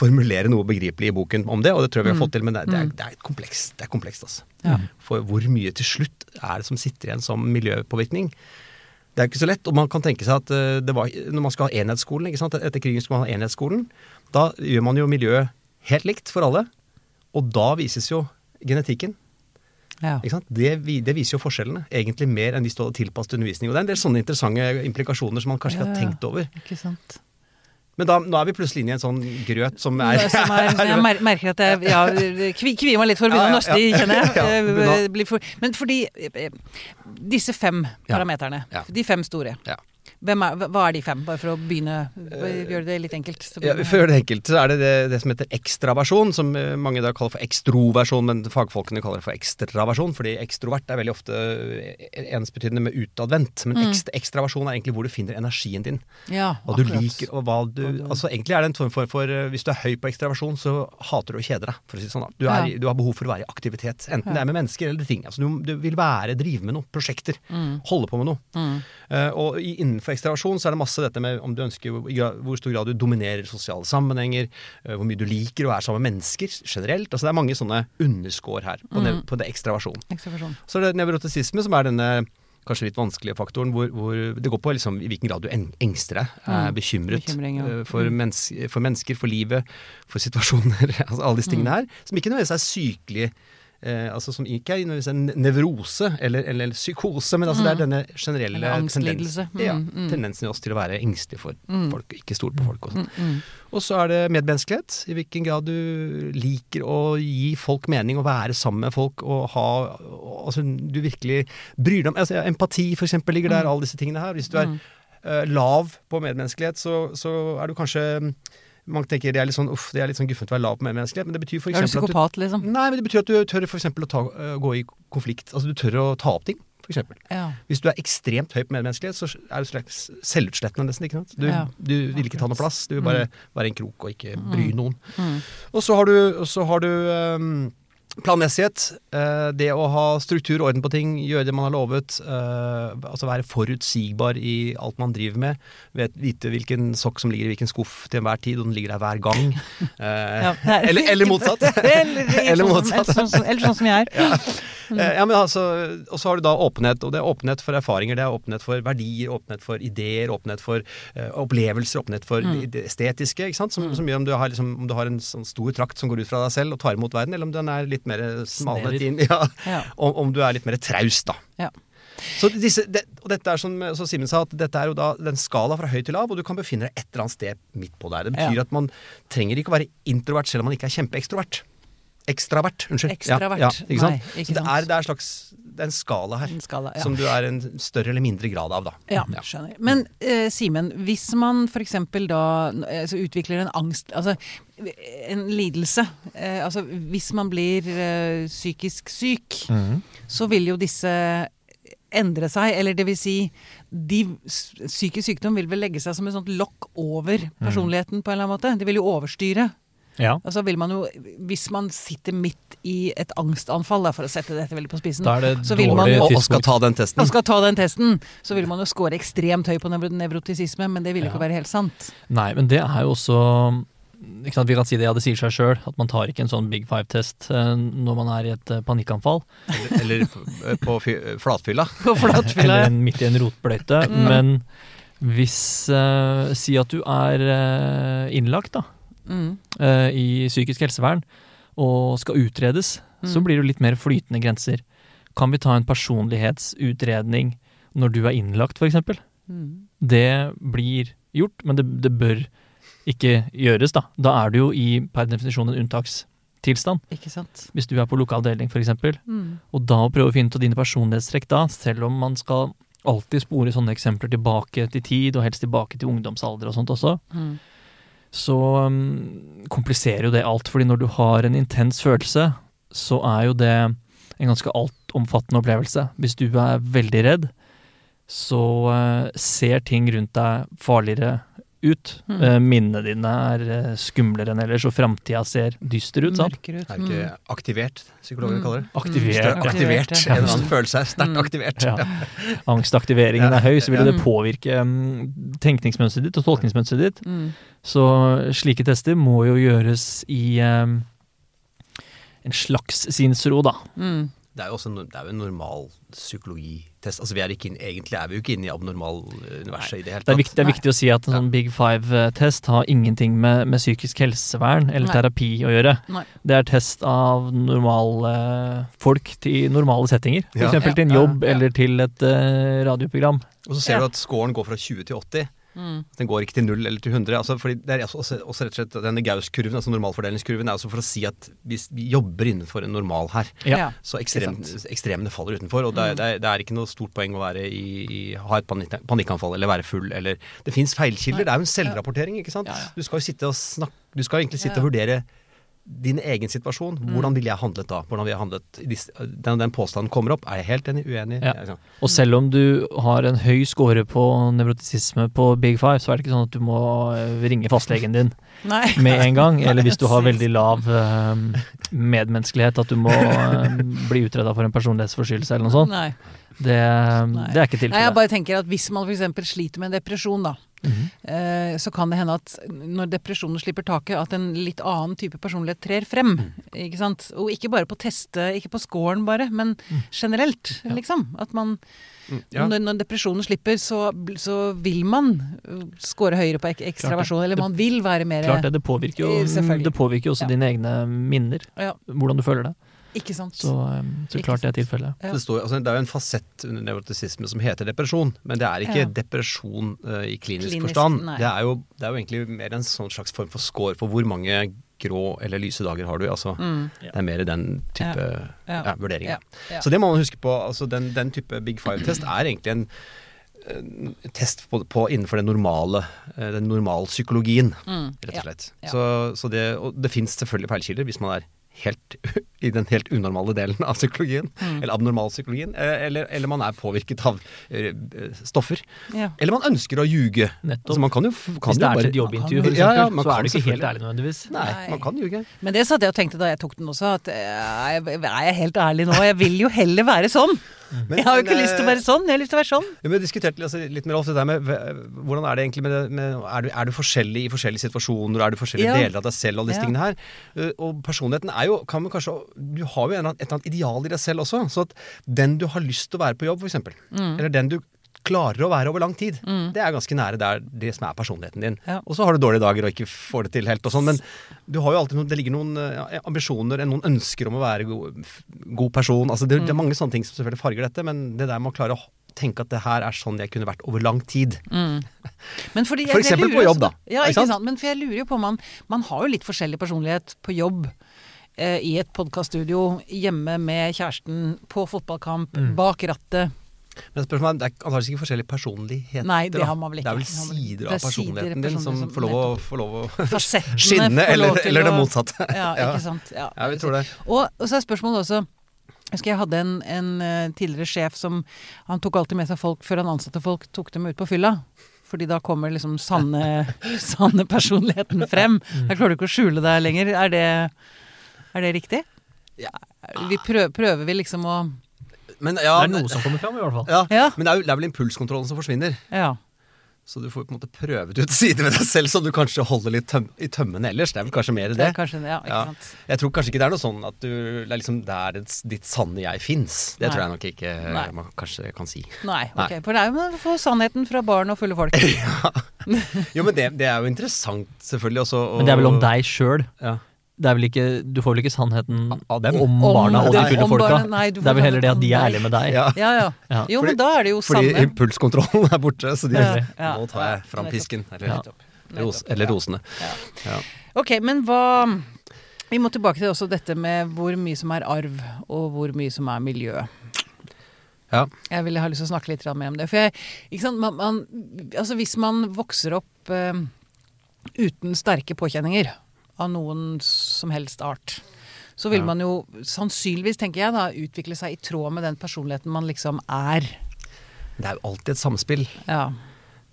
[SPEAKER 3] formulere noe begripelig i boken om det, og det tror jeg vi har fått til, men det, det, er, det er komplekst. Det er komplekst, altså.
[SPEAKER 1] Ja.
[SPEAKER 3] For hvor mye til slutt er det som sitter igjen som miljøpåvirkning? Det er ikke så lett, og man kan tenke seg at eh, det var, når man skal ha enhetsskolen, ikke sant? etter krigen skal man ha enhetsskolen, da gjør man jo miljøet helt likt for alle, og da vises jo genetikken.
[SPEAKER 1] Ja.
[SPEAKER 3] Ikke sant? Det, det viser jo forskjellene, egentlig mer enn hvis du hadde tilpasset undervisning. Og det er en del sånne interessante implikasjoner som man kanskje ikke
[SPEAKER 1] Ja,
[SPEAKER 3] har tenkt over.
[SPEAKER 1] Ikke sant.
[SPEAKER 3] Men da, nå er vi plutselig inne i en sånn grøt som er,
[SPEAKER 1] som er, jeg mer, merker at jeg ja, kvier meg litt for å begynne å nøste i, kjenner jeg. Eh, men fordi eh, disse fem parameterne, de fem store, er, hva er de fem? Bare for å begynne, gjøre det litt enkelt. Så
[SPEAKER 3] Ja,
[SPEAKER 1] å
[SPEAKER 3] gjøre det enkelt så er det, det det som heter ekstraversjon, som eh, mange da kaller for ekstroversjon, men fagfolkene kaller det for ekstraversjon, fordi ekstrovert er veldig ofte eh, ensbetydende med utadvendt. Men ekstra, ekstraversjon er egentlig hvor du finner energien din.
[SPEAKER 1] ja,
[SPEAKER 3] Hva du
[SPEAKER 1] akkurat.
[SPEAKER 3] liker og hva du Altså Egentlig er det en form for, for eh, Hvis du er høy på ekstraversjon, så hater du å kjede deg, for å si det sånn. da. Du, er,
[SPEAKER 1] Ja.
[SPEAKER 3] du har behov for å være i aktivitet, enten det er med mennesker eller ting. Altså du, du vil være, drive med noe, prosjekter. Holde på med noe.
[SPEAKER 1] Mm.
[SPEAKER 3] Uh, og innenfor ekstraversjon så er det masse dette med om du ønsker hvor, i hvor stor grad du dominerer sosiale sammenhenger, hvor mye du liker å være sammen med mennesker generelt. Altså det er mange sånne underskår her på,
[SPEAKER 1] Mm.
[SPEAKER 3] nev, på det ekstraversjon.
[SPEAKER 1] Ekstraversjon.
[SPEAKER 3] Så er det nevrotisisme som er denne kanskje litt vanskelige faktoren hvor, hvor det går på liksom, i hvilken grad du engster deg, er
[SPEAKER 1] Mm.
[SPEAKER 3] bekymret
[SPEAKER 1] ja.
[SPEAKER 3] for, mens, for mennesker, for livet, for situasjoner. altså alle disse tingene
[SPEAKER 1] Mm.
[SPEAKER 3] her. Som ikke nødvendigvis er sykelige. Eh, altså Som ikke er nødvendigvis en nevrose eller, eller psykose, men altså det er denne generelle
[SPEAKER 1] Mm.
[SPEAKER 3] Tendensen, ja,
[SPEAKER 1] Mm, mm.
[SPEAKER 3] tendensen i oss til å være engstelige for
[SPEAKER 1] Mm.
[SPEAKER 3] folk, ikke stole på folk. Og, sånn.
[SPEAKER 1] Mm, mm.
[SPEAKER 3] og så er det medmenneskelighet. I hvilken grad du liker å gi folk mening, og være sammen med folk og ha altså, Du virkelig bryr deg om altså, Empati, for eksempel, ligger
[SPEAKER 1] Mm.
[SPEAKER 3] der. Alle disse tingene her. Hvis du er eh, lav på medmenneskelighet, så, så er du kanskje mange tenker det er litt sånn uff, det er litt sånn guffent å være lav på medmenneskelighet, men det betyr for
[SPEAKER 1] Er du psykopat, liksom?
[SPEAKER 3] Nei, men det betyr at du tør eksempel å ta, øh, gå i konflikt. Altså du tør å ta opp ting, for eksempel.
[SPEAKER 1] Ja.
[SPEAKER 3] Hvis du er ekstremt høy på medmenneskelighet, så er du selvutslettende nesten, ikke sant. Du,
[SPEAKER 1] Ja.
[SPEAKER 3] du vil ikke ta noe plass, du vil bare være en krok og ikke bry noen.
[SPEAKER 1] Mm.
[SPEAKER 3] Og så har du, så har du øhm, planmessighet. øh, det å ha struktur, og orden på ting, gjøre det man har lovet. øh, altså være forutsigbar i alt man driver med. Vite hvilken sokk som ligger i hvilken skuff til enhver tid, og den ligger der hver gang. Eh,
[SPEAKER 1] Ja, er-
[SPEAKER 3] eller, eller motsatt.
[SPEAKER 1] eller,
[SPEAKER 3] Eller
[SPEAKER 1] sånn,
[SPEAKER 3] motsatt.
[SPEAKER 1] Eller, sånn, sånn som jeg er.
[SPEAKER 3] Eh, Ja, men altså, Og så har du da åpenhet. Og det er åpenhet for erfaringer, det er åpenhet for verdier, åpenhet for ideer, åpenhet for eh, opplevelser, åpenhet for
[SPEAKER 1] Mm.
[SPEAKER 3] det estetiske. ikke sant? Som, som gjør om du, har, liksom, om du har en sånn stor trakt som går ut fra deg selv og tar imot verden, eller om den er litt mer smalnet
[SPEAKER 2] Snever.
[SPEAKER 3] inn. Ja,
[SPEAKER 1] Ja.
[SPEAKER 3] om, om du er litt mer traust, da.
[SPEAKER 1] Ja.
[SPEAKER 3] Så disse, det, og dette er som så Simen sa, at dette er jo da den skala fra høy til lav, og du kan befinne deg et eller annet sted midt på der. Det betyr at man trenger ikke å være introvert selv om man ikke er kjempeekstrovert. Ekstravert, unnskyld.
[SPEAKER 1] Ekstravert.
[SPEAKER 3] Ja, ja, ikke sant?
[SPEAKER 1] Nei, ikke
[SPEAKER 3] Så det er, det er slags det er en skala her.
[SPEAKER 1] En skala, ja.
[SPEAKER 3] Som du er en større eller mindre grad av, da.
[SPEAKER 1] Ja, skjønner. Men eh, Simen, hvis man f.eks. da så utvikler en angst Altså en lidelse. Eh, altså hvis man blir eh, psykisk syk, så vil jo disse endre seg. Eller det vil si de, Psykisk sykdom vil vel legge seg som et sånt lokk over personligheten på en eller annen måte. Det vil jo overstyre.
[SPEAKER 2] Ja.
[SPEAKER 1] Altså vil man jo, Hvis man sitter midt i et angstanfall, da, for å sette dette veldig på spissen, Så vil man-
[SPEAKER 3] Og, og skal ta den testen.
[SPEAKER 1] og skal ta den testen, så vil man jo score ekstremt høy på nevro nevrotisisme, men det vil jo ikke være helt sant.
[SPEAKER 2] Nei, men det er jo også ikke sant, Vi kan si det, ja, det sier seg sjøl, at man tar ikke en sånn Big Five-test eh, når man er i et eh, panikkanfall.
[SPEAKER 3] Eller, eller på- på fy- flatfylla.
[SPEAKER 1] På flatfylla.
[SPEAKER 2] Eller en, midt i en rotbløyte.
[SPEAKER 1] Mm.
[SPEAKER 2] Men hvis uh, Si at du er uh, innlagt da,
[SPEAKER 1] Mm.
[SPEAKER 2] Uh, i psykisk helsevern og skal utredes, så
[SPEAKER 1] Mm.
[SPEAKER 2] blir det litt mer flytende grenser. Kan vi ta en personlighetsutredning når du er innlagt, f.eks.?
[SPEAKER 1] Mm.
[SPEAKER 2] Det blir gjort, men det, det bør ikke gjøres, da. Da er du jo i per definisjon en unntakstilstand.
[SPEAKER 1] Ikke sant.
[SPEAKER 2] Hvis du er på lokal avdeling, f.eks.
[SPEAKER 1] Mm.
[SPEAKER 2] Og da å prøve å finne ut av dine personlighetstrekk da, selv om man skal alltid spore sånne eksempler tilbake til tid, og helst tilbake til ungdomsalder og sånt også,
[SPEAKER 1] Mm.
[SPEAKER 2] så um, kompliserer jo det alt. fordi når du har en intens følelse, så er jo det en ganske altomfattende opplevelse. Hvis du er veldig redd, så uh, ser ting rundt deg farligere ut.
[SPEAKER 1] Mm.
[SPEAKER 2] Eh, minnene dine er eh, skumlere enn ellers, og framtida ser dyster ut. sant?
[SPEAKER 1] Ut.
[SPEAKER 3] Er ikke aktivert, psykologer
[SPEAKER 1] Mm.
[SPEAKER 3] kaller det?
[SPEAKER 2] Aktivert. Mm.
[SPEAKER 3] aktivert.
[SPEAKER 1] Aktivert,
[SPEAKER 3] En eller annen følelse er sterkt
[SPEAKER 1] Mm.
[SPEAKER 3] aktivert.
[SPEAKER 2] Ja. Angstaktiveringen
[SPEAKER 3] Ja.
[SPEAKER 2] er høy, så vil det påvirke um, tenkningsmønsteret ditt og tolkningsmønsteret ditt.
[SPEAKER 1] Mm.
[SPEAKER 2] Så slike tester må jo gjøres i um, en slags sinnsro, da.
[SPEAKER 1] Mm.
[SPEAKER 3] Det er jo også en, det er jo en normal psykologitest. Altså, vi er ikke inn, egentlig er vi jo ikke inne i abnormal-universet i det hele
[SPEAKER 2] Det er,
[SPEAKER 3] tatt.
[SPEAKER 2] viktig, det er viktig å si at en sånn Big Five-test har ingenting med, med psykisk helsevern eller
[SPEAKER 1] Nei.
[SPEAKER 2] terapi å gjøre.
[SPEAKER 1] Nei.
[SPEAKER 2] Det er test av normale folk til normale settinger.
[SPEAKER 3] Ja.
[SPEAKER 2] F.eks. til en jobb
[SPEAKER 1] ja.
[SPEAKER 2] eller til et uh, radioprogram.
[SPEAKER 3] Og så ser
[SPEAKER 1] Ja.
[SPEAKER 3] du at scoren går fra 20 til 80.
[SPEAKER 1] Mm.
[SPEAKER 3] Den går ikke til null eller til 100. Altså, fordi det er også, også, rett og slett Denne Gauss-kurven, altså normalfordelingskurven, er også for å si at vi, vi jobber innenfor en normal her.
[SPEAKER 2] Ja.
[SPEAKER 3] Så ekstrem, ekstremene faller utenfor. Og det, er-
[SPEAKER 1] Mm.
[SPEAKER 3] det, er, det er ikke noe stort poeng å være i, i, ha et panikk, panikkanfall eller være full eller Det fins feilkilder.
[SPEAKER 1] Nei.
[SPEAKER 3] Det er jo en selvrapportering, ikke sant.
[SPEAKER 2] Ja, ja.
[SPEAKER 3] Du skal jo sitte og snakke Du skal egentlig sitte
[SPEAKER 1] Ja.
[SPEAKER 3] og vurdere din egen situasjon.
[SPEAKER 1] Mm.
[SPEAKER 3] Hvordan ville jeg handlet da? Hvordan ville jeg handlet den, den påstanden kommer opp. Er jeg helt enig? Uenig?
[SPEAKER 2] Ja.
[SPEAKER 3] Ja,
[SPEAKER 2] Og selv om du har en høy score på nevrotisisme på Big Five, så er det ikke sånn at du må eh, ringe fastlegen din
[SPEAKER 1] Nei.
[SPEAKER 2] med en gang. Eller hvis du har veldig lav eh, medmenneskelighet, at du må eh, bli utreda for en personlighetsforstyrrelse eller noe sånt.
[SPEAKER 1] Nei.
[SPEAKER 2] Det,
[SPEAKER 1] Nei.
[SPEAKER 2] det er ikke
[SPEAKER 1] Nei, jeg bare tenker at hvis man f.eks. sliter med en depresjon, da, Eh, så kan det hende at når depresjonen slipper taket, at en litt annen type personlighet trer frem. Ikke sant? Og ikke bare på teste, ikke på scoren bare, men generelt,
[SPEAKER 2] Ja.
[SPEAKER 1] liksom. At man
[SPEAKER 3] Mm, ja.
[SPEAKER 1] når, når depresjonen slipper, så, så vil man uh, score høyere på ek ekstraversjon, eller man vil være mer
[SPEAKER 2] Klart det, det påvirker jo,
[SPEAKER 1] Eh,
[SPEAKER 2] det påvirker også
[SPEAKER 1] Ja.
[SPEAKER 2] dine egne minner. Hvordan du føler det.
[SPEAKER 1] Ikke sant?
[SPEAKER 2] Så, eh, så klart det er tilfellet.
[SPEAKER 1] Ja.
[SPEAKER 3] Det, står, altså, det er jo en fasett under nevrotisisme som heter depresjon, men det er ikke
[SPEAKER 1] Ja.
[SPEAKER 3] depresjon uh, i klinisk,
[SPEAKER 1] Klinisk,
[SPEAKER 3] forstand. Det er, jo, det er jo egentlig mer en sånn slags form for score for hvor mange grå eller lyse dager har du. Altså,
[SPEAKER 1] Mm.
[SPEAKER 3] Det er mer den type
[SPEAKER 1] Ja.
[SPEAKER 3] ja, vurdering.
[SPEAKER 1] Ja. Ja.
[SPEAKER 3] Så det må man huske på. Altså, den, den type Big Five-test er egentlig en en test på, på innenfor den normale eh, Den normalpsykologien,
[SPEAKER 1] Mm.
[SPEAKER 3] rett og slett.
[SPEAKER 1] Ja.
[SPEAKER 3] Så, så det, og det fins selvfølgelig feilkilder hvis man er helt i den helt unormale delen av psykologien,
[SPEAKER 1] Mm.
[SPEAKER 3] eller abnormalpsykologien, eh, eller, eller man er påvirket av eh, stoffer.
[SPEAKER 1] Ja.
[SPEAKER 3] Eller man ønsker å ljuge.
[SPEAKER 2] Nettopp.
[SPEAKER 3] Altså, man kan jo, kan
[SPEAKER 2] Hvis det
[SPEAKER 3] jo
[SPEAKER 2] er
[SPEAKER 3] bare
[SPEAKER 2] til et jobbintervju, for eksempel,
[SPEAKER 3] Ja, ja,
[SPEAKER 2] så er du ikke helt ærlig nødvendigvis.
[SPEAKER 3] Nei,
[SPEAKER 1] Nei.
[SPEAKER 3] man kan ljuge.
[SPEAKER 1] Men det satt jeg og tenkte da jeg tok den også, at eh, jeg, er jeg helt ærlig nå? Jeg vil jo heller være sånn.
[SPEAKER 3] Men-
[SPEAKER 1] jeg har jo ikke
[SPEAKER 3] men,
[SPEAKER 1] lyst til å
[SPEAKER 3] eh,
[SPEAKER 1] være sånn, jeg har lyst til å være sånn.
[SPEAKER 3] Ja, men Vi diskuterte altså, litt med Rolf det der med hvordan er det egentlig med, det, med er, du, er du forskjellig i forskjellige situasjoner, er du forskjellige
[SPEAKER 1] Ja.
[SPEAKER 3] deler av deg selv og alle disse
[SPEAKER 1] Ja.
[SPEAKER 3] tingene her? Uh, Og personligheten er jo kan man kanskje, Du har jo en, eller annen- et eller annet ideal i deg selv også. Så at den du har lyst til å være på jobb, f.eks.,
[SPEAKER 1] Mm.
[SPEAKER 3] eller den du klarer å være over lang tid, det er ganske nære der det som er personligheten din.
[SPEAKER 1] Ja.
[SPEAKER 3] Og så har du dårlige dager og ikke får det til helt og sånn, men du har jo alltid noen, det ligger noen eh, ambisjoner, noen ønsker om å være god, god person. Altså det, det er mange sånne ting som selvfølgelig farger dette, men det der med å klare å tenke at det her er sånn jeg kunne vært over lang tid.
[SPEAKER 1] Men fordi
[SPEAKER 3] For
[SPEAKER 1] jeg- jeg
[SPEAKER 3] eksempel
[SPEAKER 1] lurer
[SPEAKER 3] på jobb, da.
[SPEAKER 1] Ja,
[SPEAKER 3] Ikke
[SPEAKER 1] ikke
[SPEAKER 3] sant?
[SPEAKER 1] sant? Men for jeg lurer jo på man Man har jo litt forskjellig personlighet på jobb. Eh, I et podkaststudio, hjemme med kjæresten, på fotballkamp,
[SPEAKER 3] Mm.
[SPEAKER 1] bak rattet.
[SPEAKER 3] Men spørsmålet er, det er antakeligvis ikke forskjellige personligheter.
[SPEAKER 1] Nei, det har man vel ikke.
[SPEAKER 3] Det er vel sider av
[SPEAKER 1] er
[SPEAKER 3] personligheten din som får lov å, får lov å skinne, eller, eller det motsatte.
[SPEAKER 1] Ja,
[SPEAKER 3] Ja.
[SPEAKER 1] ikke sant. Ja.
[SPEAKER 3] Ja, vi tror det.
[SPEAKER 1] Og, og så er spørsmålet også jeg husker jeg hadde en, en eh, tidligere sjef som Han tok alltid med seg folk før han ansatte folk, tok dem ut på fylla. Fordi da kommer liksom sanne, sanne personligheten frem. Da klarer du ikke å skjule deg lenger. Er det, er det riktig?
[SPEAKER 3] Ja.
[SPEAKER 1] Vi prøver, prøver vi liksom å
[SPEAKER 3] Men,
[SPEAKER 2] Det er noe som kommer fram, i hvert fall.
[SPEAKER 3] ja,
[SPEAKER 1] Ja.
[SPEAKER 3] men det er, jo, det er vel impulskontrollen som forsvinner.
[SPEAKER 1] Ja.
[SPEAKER 3] Så du får på en måte prøvet ut sider ved deg selv som du kanskje holder litt tøm i tømmene ellers. Det er vel kanskje mer
[SPEAKER 1] Det
[SPEAKER 3] det.
[SPEAKER 1] kanskje. Ja, ikke
[SPEAKER 3] Ja.
[SPEAKER 1] sant.
[SPEAKER 3] Jeg tror kanskje ikke det er noe sånn at du Det er liksom der ditt sanne jeg fins. Det
[SPEAKER 1] Nei.
[SPEAKER 3] tror jeg nok ikke
[SPEAKER 1] Nei.
[SPEAKER 3] man kanskje kan si.
[SPEAKER 1] Nei,
[SPEAKER 3] Nei.
[SPEAKER 1] ok. For det er jo å få sannheten fra barn og fulle folk.
[SPEAKER 3] Jo, men det, det er jo interessant, selvfølgelig. Også, og,
[SPEAKER 2] Men det er vel om deg sjøl.
[SPEAKER 3] Ja.
[SPEAKER 2] Det er vel ikke, du får vel ikke sannheten
[SPEAKER 3] Av dem?
[SPEAKER 2] om
[SPEAKER 1] Om
[SPEAKER 2] barna og de fulle folka.
[SPEAKER 1] barna- nei,
[SPEAKER 2] det er vel heller det at de er ærlige med deg.
[SPEAKER 3] Ja.
[SPEAKER 1] Ja, ja.
[SPEAKER 2] Ja.
[SPEAKER 1] Jo,
[SPEAKER 3] Fordi-
[SPEAKER 1] men da er det jo
[SPEAKER 3] Fordi
[SPEAKER 1] sanne.
[SPEAKER 3] impulskontrollen er borte, så de
[SPEAKER 1] Ja, ja.
[SPEAKER 3] Nå tar jeg fram pisken. Eller,
[SPEAKER 2] Ja.
[SPEAKER 3] ros, eller rosene.
[SPEAKER 1] Ja.
[SPEAKER 3] Ja.
[SPEAKER 1] Ok, men hva Vi må tilbake til også dette med hvor mye som er arv, og hvor mye som er miljø.
[SPEAKER 3] Ja.
[SPEAKER 1] Jeg ville ha lyst til å snakke litt mer om det. For jeg, ikke sant, man, man, altså hvis man vokser opp uh, uten sterke påkjenninger av noen som helst art, så vil
[SPEAKER 3] Ja.
[SPEAKER 1] man jo sannsynligvis, tenker jeg, da, utvikle seg i tråd med den personligheten man liksom er.
[SPEAKER 3] Det er jo alltid et samspill.
[SPEAKER 1] Ja.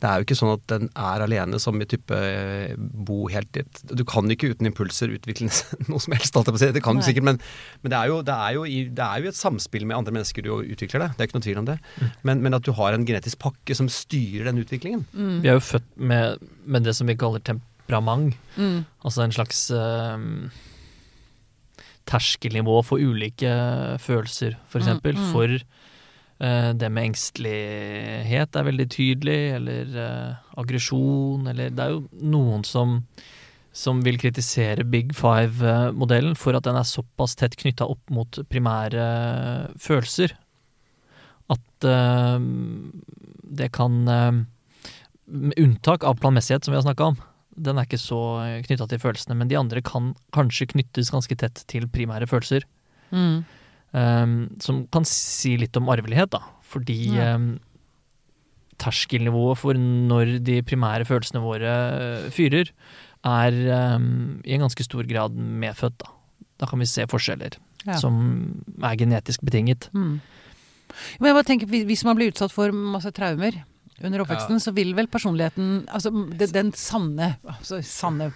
[SPEAKER 3] Det er jo ikke sånn at den er alene som i type eh, bo helt dit. Du kan ikke uten impulser utvikle noe som helst, på. Det kan du
[SPEAKER 1] Nei.
[SPEAKER 3] sikkert, men, men det, er jo, det, er jo i, det er jo et samspill med andre mennesker du utvikler det. Det er ikke noe tvil om det. Men, men at du har en genetisk pakke som styrer den utviklingen.
[SPEAKER 1] Mm.
[SPEAKER 2] Vi er jo født med, med det som vi kaller temperament.
[SPEAKER 1] Mm.
[SPEAKER 2] Altså en slags uh, terskelnivå for ulike følelser. For, eksempel.
[SPEAKER 1] Mm, mm.
[SPEAKER 2] for uh, det med engstelighet er veldig tydelig, eller uh, aggresjon, eller Det er jo noen som, som vil kritisere Big Five-modellen for at den er såpass tett knytta opp mot primære følelser. At uh, det kan uh, Med unntak av planmessighet, som vi har snakka om, den er ikke så knytta til følelsene, men de andre kan kanskje knyttes ganske tett til primære følelser.
[SPEAKER 1] Mm.
[SPEAKER 2] Um, som kan si litt om arvelighet, da. Fordi
[SPEAKER 1] Ja.
[SPEAKER 2] um, terskelnivået for når de primære følelsene våre uh, fyrer, er um, i en ganske stor grad medfødt, da. Da kan vi se forskjeller
[SPEAKER 1] Ja.
[SPEAKER 2] som er genetisk betinget.
[SPEAKER 1] Mm. Men jeg bare tenker, Hvis man blir utsatt for masse traumer under oppveksten, så vil vel personligheten Altså den, den sanne, altså sanne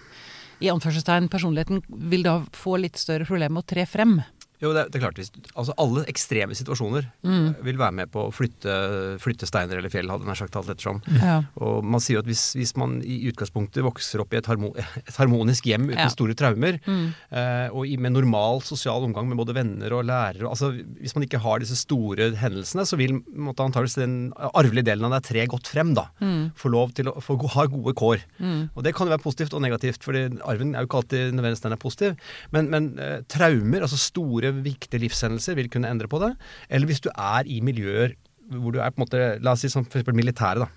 [SPEAKER 1] i anførselstegn, personligheten vil da få litt større problemer med å tre frem.
[SPEAKER 3] Jo, det, det er klart. Hvis, altså alle ekstreme situasjoner
[SPEAKER 1] Mm.
[SPEAKER 3] eh, vil være med på å flytte, flytte steiner eller fjell, hadde nær sagt alt ettersom.
[SPEAKER 1] Ja.
[SPEAKER 3] Og man sier jo at hvis, hvis man i utgangspunktet vokser opp i et, harmo, et harmonisk hjem uten
[SPEAKER 1] Ja.
[SPEAKER 3] store traumer,
[SPEAKER 1] Mm.
[SPEAKER 3] eh, og i, med normal sosial omgang med både venner og lærere altså Hvis man ikke har disse store hendelsene, så vil måtte antakeligvis den arvelige delen av deg tre godt frem. da.
[SPEAKER 1] Mm.
[SPEAKER 3] Få lov til å få, ha gode kår.
[SPEAKER 1] Mm.
[SPEAKER 3] Og det kan jo være positivt og negativt, fordi arven er jo ikke alltid nødvendigvis den er positiv. Men, men eh, traumer, altså store, viktige livshendelser, vil kunne endre på det. Eller hvis du er i miljøer hvor du er på en måte, la oss si som eksempel militæret, da.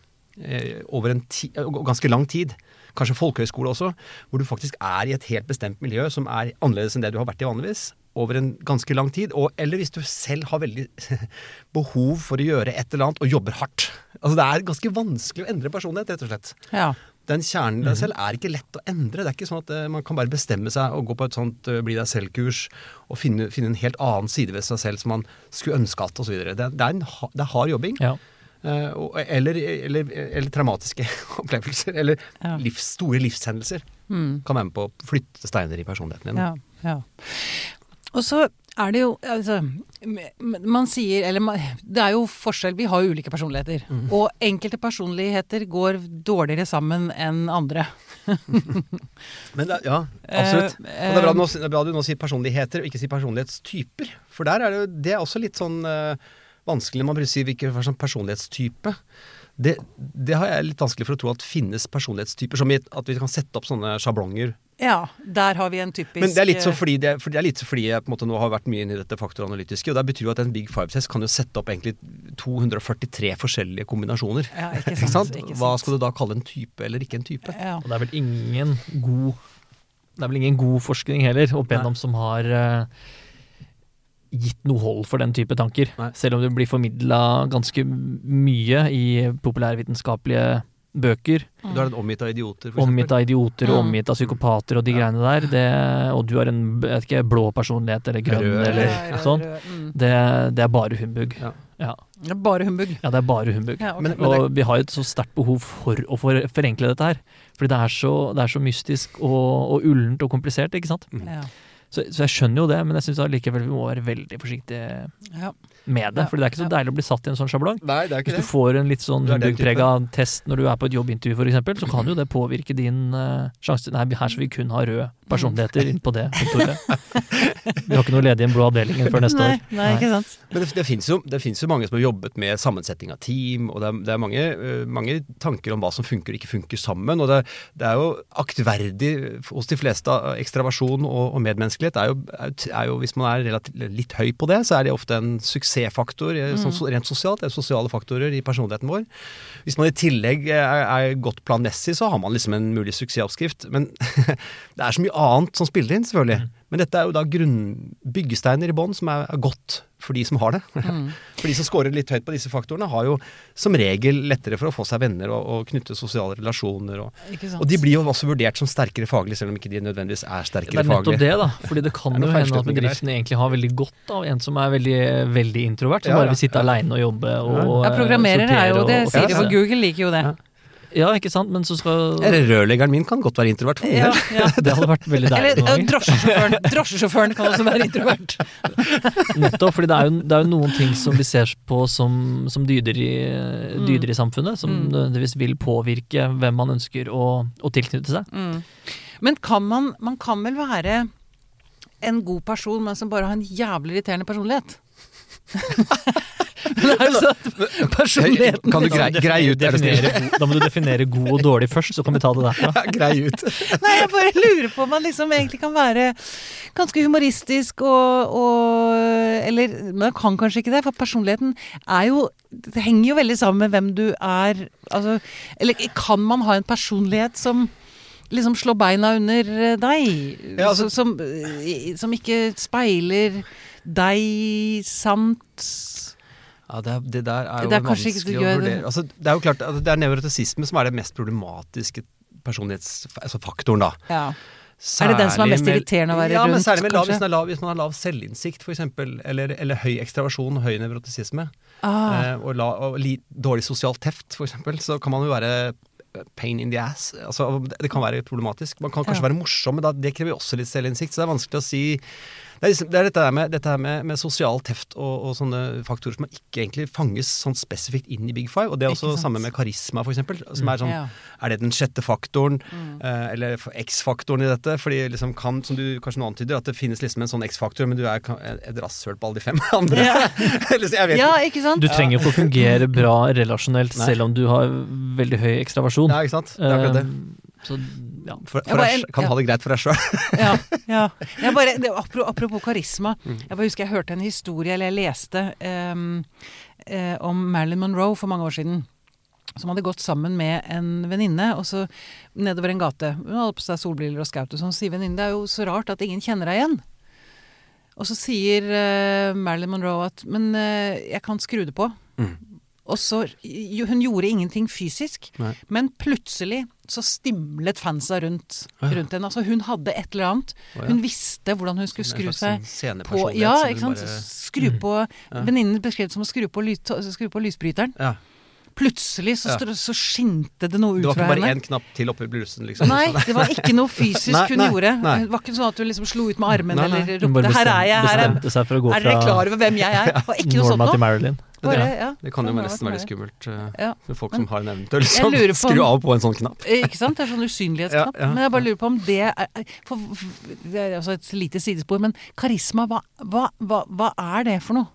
[SPEAKER 3] eh, Over en ti, eh, ganske lang tid. Kanskje folkehøyskole også. Hvor du faktisk er i et helt bestemt miljø som er annerledes enn det du har vært i vanligvis. Over en ganske lang tid. Og, eller hvis du selv har veldig behov for å gjøre et eller annet og jobber hardt. Altså Det er ganske vanskelig å endre personlighet, rett og slett
[SPEAKER 1] ja.
[SPEAKER 3] Den kjernen i deg selv er ikke lett å endre. Det er ikke sånn at eh, man kan bare bestemme seg og gå på et sånt eh, bli deg selv-kurs og finne, finne en helt annen side ved seg selv som man skulle ønske at osv. Det, det, er en det er hard jobbing.
[SPEAKER 2] Ja.
[SPEAKER 3] eh, eller, eller, eller traumatiske opplevelser. Eller
[SPEAKER 1] Ja.
[SPEAKER 3] livs, store livshendelser
[SPEAKER 1] Mm.
[SPEAKER 3] kan være med på å flytte steiner i personligheten din.
[SPEAKER 1] Ja, ja. Og så er det jo altså, Man sier Eller man, det er jo forskjell. Vi har jo ulike personligheter.
[SPEAKER 3] Mm.
[SPEAKER 1] Og enkelte personligheter går dårligere sammen enn andre.
[SPEAKER 3] Men det, ja, absolutt.
[SPEAKER 1] Eh,
[SPEAKER 3] Og det er bra, du nå- det er bra du nå sier personligheter og ikke sier personlighetstyper. For der er det, jo- det er også litt sånn eh, vanskelig når man sier hvilken sånn personlighetstype. Det, det har jeg litt vanskelig for å tro at finnes personlighetstyper. Som at vi kan sette opp sånne sjablonger.
[SPEAKER 1] Ja, der har vi en typisk
[SPEAKER 3] Men det er litt så
[SPEAKER 1] eh,
[SPEAKER 3] fordi, det, for det er litt så fordi jeg på en måte nå har vært mye inne i dette faktoranalytiske. Og det betyr jo at en Big Five-test kan jo sette opp egentlig 243 forskjellige kombinasjoner.
[SPEAKER 1] ja, ikke
[SPEAKER 3] Ikke
[SPEAKER 1] sant?
[SPEAKER 3] sant? Hva skal du da kalle en type eller ikke en type?
[SPEAKER 1] Ja.
[SPEAKER 2] Og det er vel ingen god Det er vel ingen god forskning heller opp gjennom som har uh, gitt noe hold for den type tanker.
[SPEAKER 3] Nei.
[SPEAKER 2] Selv om det blir formidla ganske mye i populærvitenskapelige bøker.
[SPEAKER 3] Du er en omgitt av idioter, for
[SPEAKER 2] Omgitt av idioter og omgitt av psykopater og de
[SPEAKER 3] Ja.
[SPEAKER 2] greiene der. Det, og du har en jeg vet ikke, blå personlighet eller grønn
[SPEAKER 3] Rød,
[SPEAKER 2] eller
[SPEAKER 1] Rød,
[SPEAKER 2] sånn.
[SPEAKER 1] mm.
[SPEAKER 2] Det, det er bare humbug.
[SPEAKER 3] Ja.
[SPEAKER 2] Ja.
[SPEAKER 1] Det er bare humbug.
[SPEAKER 2] ja, det er bare humbug.
[SPEAKER 1] Ja, okay.
[SPEAKER 3] Men- men det-
[SPEAKER 2] Og vi har et så sterkt behov for å for, forenkle dette her. Fordi det er så, det er så mystisk og, og ullent og komplisert, ikke sant.
[SPEAKER 1] ja.
[SPEAKER 2] Så, så jeg skjønner jo det, men jeg syns allikevel vi må være veldig forsiktige
[SPEAKER 1] Ja.
[SPEAKER 2] Med det.
[SPEAKER 1] Ja.
[SPEAKER 2] Fordi det er ikke så deilig å bli satt i en sånn sjablong.
[SPEAKER 3] Nei, det er
[SPEAKER 2] Hvis du får en litt sånn humbugprega test når du er på et jobbintervju f.eks., så kan jo det påvirke din uh, sjanse. Nei, her skal vi kun ha røde personligheter inn på det kontoret. Vi har ikke noe ledig i en blå avdeling før neste
[SPEAKER 1] nei,
[SPEAKER 2] år.
[SPEAKER 1] nei, ikke sant.
[SPEAKER 3] Men det, det fins jo, finnes jo mange som har jobbet med sammensetning av team, og det er, det er mange, uh, mange tanker om hva som funker og ikke funker sammen. Og det, det er jo aktverdig hos de fleste. av Ekstravasjon og, og medmenneskelighet er jo, er, jo- Hvis man er relativt, litt høy på det, så er det ofte en suksessfaktor eh, sånn, so- rent sosialt. Det er sosiale faktorer i personligheten vår. Hvis man i tillegg er, er godt planmessig, så har man liksom en mulig suksessoppskrift. Men det er så mye annet som spiller inn, selvfølgelig. Men dette er jo da byggesteiner i bånn som er, er godt for de som har det. For de som scorer litt høyt på disse faktorene, har jo som regel lettere for å få seg venner og, og knytte sosiale relasjoner. Og, og de blir jo også vurdert som sterkere faglig, selv om ikke de nødvendigvis er
[SPEAKER 2] Det er nettopp
[SPEAKER 3] faglig.
[SPEAKER 2] det, da. Fordi det kan
[SPEAKER 3] Det
[SPEAKER 2] jo hende at
[SPEAKER 3] feilslutninger
[SPEAKER 2] bedriften egentlig har veldig godt av en som er veldig, veldig introvert, som
[SPEAKER 3] Ja,
[SPEAKER 2] bare vil sitte
[SPEAKER 3] ja.
[SPEAKER 2] aleine og jobbe og
[SPEAKER 1] ja, programmerere er jo
[SPEAKER 2] sortere
[SPEAKER 1] det.
[SPEAKER 2] sier
[SPEAKER 1] de
[SPEAKER 3] på
[SPEAKER 1] for. Google liker jo det.
[SPEAKER 3] Ja.
[SPEAKER 2] Ikke sant, men så skal
[SPEAKER 3] Eller rørleggeren min kan godt være introvert.
[SPEAKER 1] Ja, ja.
[SPEAKER 2] Det hadde vært veldig deilig
[SPEAKER 1] Eller drosjesjåføren. Drosjesjåføren kan også være introvert.
[SPEAKER 2] Nettopp, fordi det er, jo, det er jo noen ting som vi ser på som, som dyder, i, dyder i samfunnet, som
[SPEAKER 1] Mm.
[SPEAKER 2] nødvendigvis vil påvirke hvem man ønsker å, å tilknytte seg.
[SPEAKER 1] Mm. Men kan man, man kan vel være en god person, men som bare har en jævlig irriterende personlighet? at personligheten
[SPEAKER 3] Kan du grei, grei ut, er du snill?
[SPEAKER 2] Definere Da må du definere god og dårlig først, så kan vi ta det derfra.
[SPEAKER 3] Ja, grei ut.
[SPEAKER 1] Nei, jeg bare lurer på om man liksom egentlig kan være ganske humoristisk og, og Eller man kan kanskje ikke det, for personligheten er jo Det henger jo veldig sammen med hvem du er. Altså, eller kan man ha en personlighet som liksom slår beina under deg?
[SPEAKER 3] Ja, altså-
[SPEAKER 1] som, som ikke speiler deg samt
[SPEAKER 3] Ja, det, det der er jo
[SPEAKER 1] Det er
[SPEAKER 3] vanskelig å vurdere. Altså, det er jo klart, det er nevrotisisme som er det mest problematiske personlighetsfaktoren, da.
[SPEAKER 1] ja. Er det den som er mest irriterende å være
[SPEAKER 3] ja, men særlig lav, hvis, man lav, hvis man har lav selvinnsikt, f.eks., eller, eller høy ekstravasjon høy nevrotisisme,
[SPEAKER 1] ah,
[SPEAKER 3] eh, og, la, og li, dårlig sosial teft, f.eks., så kan man jo være pain in the ass. Altså, det kan være problematisk. Man kan kanskje
[SPEAKER 1] Ja.
[SPEAKER 3] være morsom, men da, det krever jo også litt selvinnsikt, så det er vanskelig å si det er, liksom, det er dette her med, dette her med, med sosial teft og, og sånne faktorer som ikke egentlig fanges sånn spesifikt inn i Big Five. Og det er også samme med karisma, for eksempel. Som er sånn
[SPEAKER 1] ja.
[SPEAKER 3] Er det den sjette faktoren,
[SPEAKER 1] Mm.
[SPEAKER 3] eh, eller X-faktoren i dette? Fordi liksom kan, som du kanskje nå antyder, at det finnes liksom en sånn X-faktor, men du er et rasshøl på alle de fem andre.
[SPEAKER 1] Ja.
[SPEAKER 3] Eller jeg vet
[SPEAKER 1] ja,
[SPEAKER 3] ikke.
[SPEAKER 1] sant?
[SPEAKER 2] Du trenger jo ikke å fungere bra relasjonelt
[SPEAKER 3] Nei.
[SPEAKER 2] selv om du har veldig høy ekstravasjon.
[SPEAKER 3] Ja, ikke sant? Det er akkurat det.
[SPEAKER 2] Så, ja.
[SPEAKER 3] For, for
[SPEAKER 1] bare-
[SPEAKER 3] jeg, kan
[SPEAKER 1] ja.
[SPEAKER 3] ha det greit for deg sjøl.
[SPEAKER 1] ja, ja. Bare, det, apropos karisma.
[SPEAKER 3] Mm.
[SPEAKER 1] Jeg bare husker jeg hørte en historie, eller jeg leste, um, um, om Marilyn Monroe for mange år siden. Som hadde gått sammen med en venninne og så nedover en gate. Hun hadde på seg solbriller og skaut. Og sånn sier venninnen det er jo så rart at ingen kjenner deg igjen. Og så sier uh, Marilyn Monroe at men uh, jeg kan skru det på.
[SPEAKER 3] Mm.
[SPEAKER 1] Og så Hun gjorde ingenting fysisk,
[SPEAKER 3] Nei.
[SPEAKER 1] men plutselig så stimlet fansa rundt,
[SPEAKER 3] Ja.
[SPEAKER 1] rundt henne. Altså hun hadde et eller annet.
[SPEAKER 3] Ja.
[SPEAKER 1] Hun visste hvordan hun skulle skru seg på Ja, ikke sant.
[SPEAKER 3] bare-
[SPEAKER 1] Skru på
[SPEAKER 3] Ja.
[SPEAKER 1] Venninnen beskrev det som å skru på, lys, skru på lysbryteren.
[SPEAKER 3] Ja.
[SPEAKER 1] Plutselig så,
[SPEAKER 3] Ja.
[SPEAKER 1] så skinte det noe ut
[SPEAKER 3] Det var ikke bare
[SPEAKER 1] henne.
[SPEAKER 3] én knapp til oppi blusen, liksom.
[SPEAKER 1] Nei, det var ikke noe fysisk
[SPEAKER 3] Nei,
[SPEAKER 1] hun
[SPEAKER 3] nei,
[SPEAKER 1] gjorde.
[SPEAKER 3] nei.
[SPEAKER 1] Det var ikke sånn at hun liksom slo ut med armen
[SPEAKER 3] Nei, nei.
[SPEAKER 1] eller ropte 'her er jeg', her er, er dere
[SPEAKER 2] fra
[SPEAKER 1] klar over hvem jeg er? Det var ikke noe sånt noe.
[SPEAKER 2] Marilyn.
[SPEAKER 1] det,
[SPEAKER 3] Ja. Det kan jo nesten være
[SPEAKER 1] litt
[SPEAKER 3] skummelt uh,
[SPEAKER 1] Ja.
[SPEAKER 3] for folk
[SPEAKER 1] Men-
[SPEAKER 3] som har en evne til å liksom,
[SPEAKER 1] lurer på om-
[SPEAKER 3] skru av på en sånn knapp.
[SPEAKER 1] Eh, Ikke sant? Det er sånn usynlighetsknapp.
[SPEAKER 3] Ja.
[SPEAKER 1] Men jeg bare lurer på om det er for, Det er altså et lite sidespor, men karisma, hva, hva, hva, hva er det for noe?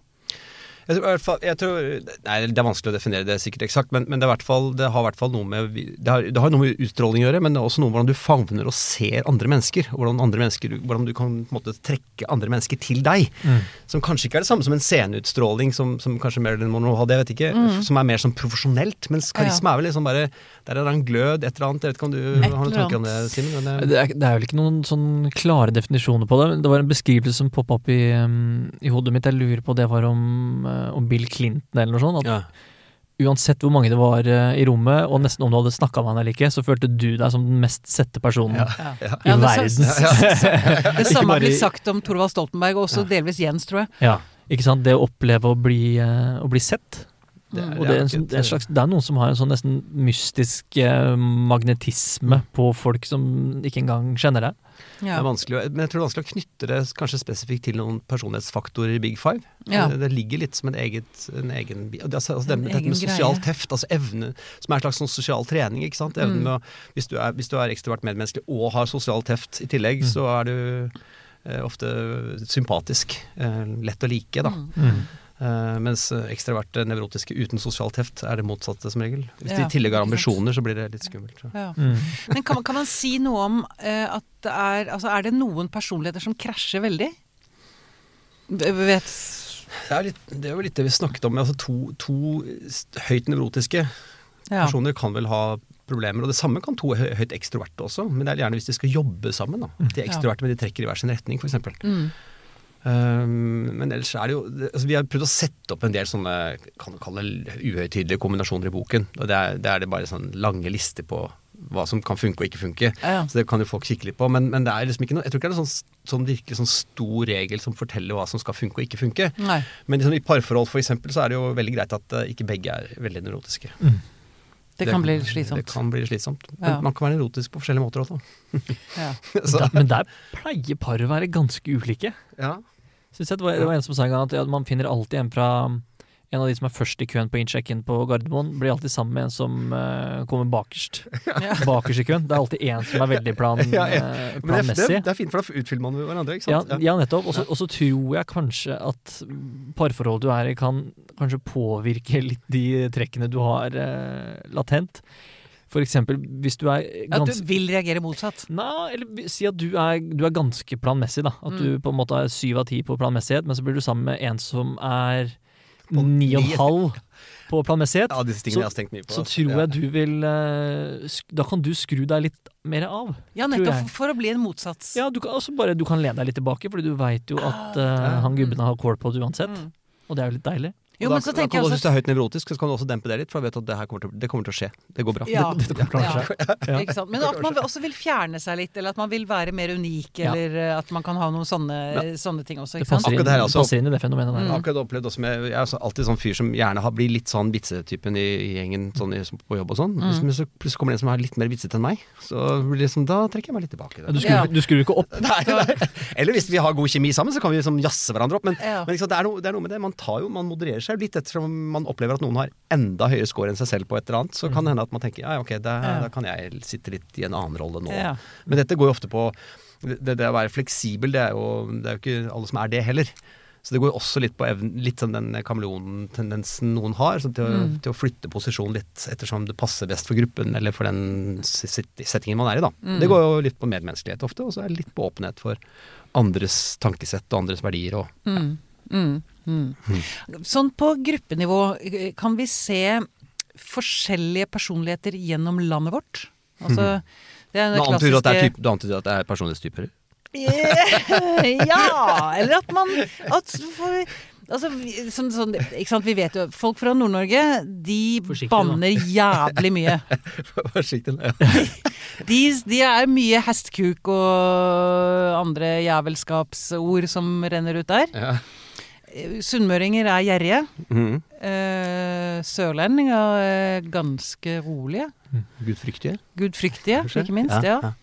[SPEAKER 3] Jeg tror, fall, jeg tror, nei, Det er vanskelig å definere det sikkert eksakt, men, men det, er fall, det har i hvert fall noe med det har, det har noe med utstråling å gjøre, men det er også noe med hvordan du favner og ser andre mennesker. Hvordan, andre mennesker, hvordan du kan på en måte, trekke andre mennesker til deg.
[SPEAKER 2] Mm.
[SPEAKER 3] Som kanskje ikke er det samme som en sceneutstråling som, som kanskje Marilyn Monroe hadde, jeg vet ikke. Som er mer sånn profesjonelt. Mens karisma er vel liksom bare Der er det en glød, et eller annet. Jeg vet ikke om du har noen tanker om det. Simen? men, eh,
[SPEAKER 2] Det det er vel ikke noen sånn klare definisjoner på det. Det var en beskrivelse som poppa opp i, um, i hodet mitt. Jeg lurer på det var om, uh, om Bill Clinton eller noe sånt. At
[SPEAKER 3] ja.
[SPEAKER 2] uansett hvor mange det var uh, i rommet, og nesten om du hadde snakka med han eller ikke, så følte du deg som den mest sette personen
[SPEAKER 3] Ja.
[SPEAKER 1] Ja.
[SPEAKER 3] Ja.
[SPEAKER 2] i verden.
[SPEAKER 1] det samme blitt sagt om Torvald Stoltenberg, og også delvis Jens, tror jeg.
[SPEAKER 2] Ja. Ikke sant? Det å oppleve å bli, eh, å bli sett.
[SPEAKER 3] Det er-
[SPEAKER 2] Og det er, en,
[SPEAKER 3] nok
[SPEAKER 2] sånn-
[SPEAKER 3] et-
[SPEAKER 2] det, er slags, det er noen som har en sånn nesten mystisk eh, magnetisme på folk som ikke engang kjenner deg.
[SPEAKER 3] Det
[SPEAKER 1] Ja.
[SPEAKER 3] er vanskelig, men jeg tror det er vanskelig å knytte det kanskje spesifikt til noen personlighetsfaktorer i Big Five.
[SPEAKER 1] Ja.
[SPEAKER 3] Det, det ligger litt som en, eget, en egen altså, det, altså, det,
[SPEAKER 1] En
[SPEAKER 3] Dette
[SPEAKER 1] egen
[SPEAKER 3] med sosialt teft, altså evne, som er en slags sånn sosial trening. ikke sant? Evnen
[SPEAKER 1] Mm.
[SPEAKER 3] med å, hvis, du er, hvis du er ekstrovert medmenneskelig og har sosialt teft i tillegg,
[SPEAKER 2] Mm.
[SPEAKER 3] så er du eh, ofte sympatisk. Eh, lett å like, da.
[SPEAKER 1] Mm.
[SPEAKER 3] Eh, mens ekstraverte nevrotiske uten sosialt heft er det motsatte, som regel. Hvis de
[SPEAKER 1] Ja,
[SPEAKER 3] i tillegg har ambisjoner, så blir det litt skummelt.
[SPEAKER 1] Ja.
[SPEAKER 2] Mm.
[SPEAKER 1] Men kan, man- kan man si noe om eh, at det er Altså, er det noen personligheter som krasjer veldig? Vet
[SPEAKER 3] Det er, litt, det er jo litt det vi snakket om. Altså to, to høyt nevrotiske
[SPEAKER 1] Ja.
[SPEAKER 3] personer kan vel ha problemer. Og det samme kan to hø- høyt ekstroverte også, men det er gjerne hvis de skal jobbe sammen. Da. De er ekstroverte, men de trekker i hver sin retning, f.eks.
[SPEAKER 1] Mm.
[SPEAKER 3] Um, men ellers er det jo altså Vi har prøvd å sette opp en del sånne kan kalle det uhøytidelige kombinasjoner i boken. Og det er det, er det bare sånn lange lister på hva som kan funke og ikke funke.
[SPEAKER 1] Ja.
[SPEAKER 3] Så det kan jo folk kikke litt på. Men, men det er liksom ikke noe, jeg tror ikke det er en sånn, sånn virkelig sånn stor regel som forteller hva som skal funke og ikke funke.
[SPEAKER 1] Nei.
[SPEAKER 3] Men liksom, i parforhold for eksempel, så er det jo veldig greit at eh, ikke begge er veldig nevrotiske.
[SPEAKER 1] Det kan bli slitsomt.
[SPEAKER 3] Det kan bli slitsomt. Men
[SPEAKER 1] Ja.
[SPEAKER 3] man kan være erotisk på forskjellige måter også.
[SPEAKER 1] Ja.
[SPEAKER 2] Men der pleier par å være ganske ulike.
[SPEAKER 3] ja.
[SPEAKER 2] Det, var, det var en som sa en gang at ja, man finner alltid en fra en av de som er først i køen på innsjekken på Gardermoen, blir alltid sammen med en som uh, kommer bakerst.
[SPEAKER 1] Ja.
[SPEAKER 2] Bakerst i køen. Det er alltid én som er veldig plan,
[SPEAKER 3] Ja, ja. planmessig. Det, det,
[SPEAKER 2] planmessig.
[SPEAKER 3] er- det er fint, for da utfyller man hverandre, ikke sant?
[SPEAKER 2] ja, nettopp. Og så- tror jeg kanskje at parforholdet du er i, kan kanskje påvirke litt de trekkene du har uh, latent. For eksempel hvis du er
[SPEAKER 1] At
[SPEAKER 2] ganske
[SPEAKER 1] du vil reagere motsatt.
[SPEAKER 2] Nei, eller si at du er, du er ganske planmessig, da. At du
[SPEAKER 1] Mm.
[SPEAKER 2] på en måte er syv av ti på planmessighet, men så blir du sammen med en som er ni og en halv på planmessighet.
[SPEAKER 3] Ja, disse tingene jeg har tenkt mye på.
[SPEAKER 2] Så
[SPEAKER 3] altså.
[SPEAKER 2] tror jeg du vil eh, Da kan du skru deg litt mer av.
[SPEAKER 1] Ja, nettopp for å bli en motsats.
[SPEAKER 2] Ja, du kan, altså bare, du kan lene deg litt tilbake, fordi du veit jo at
[SPEAKER 3] Ja.
[SPEAKER 2] han gubben har kål på det uansett.
[SPEAKER 1] Mm.
[SPEAKER 2] Og det er jo litt deilig.
[SPEAKER 1] Jo,
[SPEAKER 3] da,
[SPEAKER 1] så
[SPEAKER 3] da
[SPEAKER 1] tenker
[SPEAKER 3] kan
[SPEAKER 1] jeg
[SPEAKER 3] du,
[SPEAKER 1] også
[SPEAKER 3] Hvis du er høyt nevrotisk, så kan du også dempe det litt, for da vet du at det her kommer til, det kommer til å skje. Det går bra.
[SPEAKER 1] Ja.
[SPEAKER 2] Det, det kommer til å skje. Ja.
[SPEAKER 1] Ikke sant? Men at man også vil fjerne seg litt, eller at man vil være mer unik, eller eh, at man kan ha noen sånne, sånne ting også.
[SPEAKER 2] Det
[SPEAKER 1] Ikke sant?
[SPEAKER 2] passer inn,
[SPEAKER 3] det her altså.
[SPEAKER 2] passer inn i det fenomenet der.
[SPEAKER 1] Mm.
[SPEAKER 3] Jeg akkurat opplevd også med, jeg er alltid sånn fyr som gjerne har, blir litt sånn vitsetypen i, i gjengen sånn på jobb og sånn.
[SPEAKER 1] Mm.
[SPEAKER 3] Men så plutselig kommer det en som er litt mer vitsete enn meg. Så liksom, da trekker jeg meg litt tilbake.
[SPEAKER 2] Ja, Du
[SPEAKER 1] Ja.
[SPEAKER 2] skrur, du skrur ikke opp.
[SPEAKER 3] Nei, nei. Eller hvis vi har god kjemi sammen, så kan vi liksom jazze hverandre opp. Men,
[SPEAKER 1] Ja.
[SPEAKER 3] men liksom, det, er noe, det er noe med det. Man, tar jo, man modererer seg jo litt ettersom man opplever at noen har enda høyere score enn seg selv på et eller annet. Så kan det hende at man tenker ja, ok, da, da kan jeg sitte litt i en annen rolle nå.
[SPEAKER 1] Ja.
[SPEAKER 3] Men dette går jo ofte på det, det å være fleksibel, det er, jo, det er jo ikke alle som er det heller. Så det går jo også litt på evnen, litt sånn den kameleontendensen noen har, til, å,
[SPEAKER 1] Mm.
[SPEAKER 3] til å flytte posisjon litt ettersom det passer best for gruppen, eller for den settingen man er i, da.
[SPEAKER 1] Mm.
[SPEAKER 3] Det går jo litt på medmenneskelighet ofte, og så er det litt på åpenhet for andres tankesett og andres verdier og
[SPEAKER 1] Mm. Mm. Mm. Sånn på gruppenivå, kan vi se forskjellige personligheter gjennom landet vårt? Altså, det er
[SPEAKER 3] antyder at det er,
[SPEAKER 1] klassiske
[SPEAKER 3] typ, du antyder at det er personlighetstyper?
[SPEAKER 1] Ja! Eller at man at for, Altså, vi- sånn, sånn, ikke sant, vi vet jo Folk fra Nord-Norge, de
[SPEAKER 2] Forsiktig, da.
[SPEAKER 1] banner jævlig mye.
[SPEAKER 3] Forsiktig. Ja.
[SPEAKER 1] De, de er mye hestkuk og andre jævelskapsord som renner ut der.
[SPEAKER 3] Ja.
[SPEAKER 1] Eh, Sunnmøringer er gjerrige.
[SPEAKER 3] Mm.
[SPEAKER 1] Eh, sørlendinger er ganske rolige.
[SPEAKER 3] Gudfryktige,
[SPEAKER 1] Gudfryktige, ikke minst. Ja.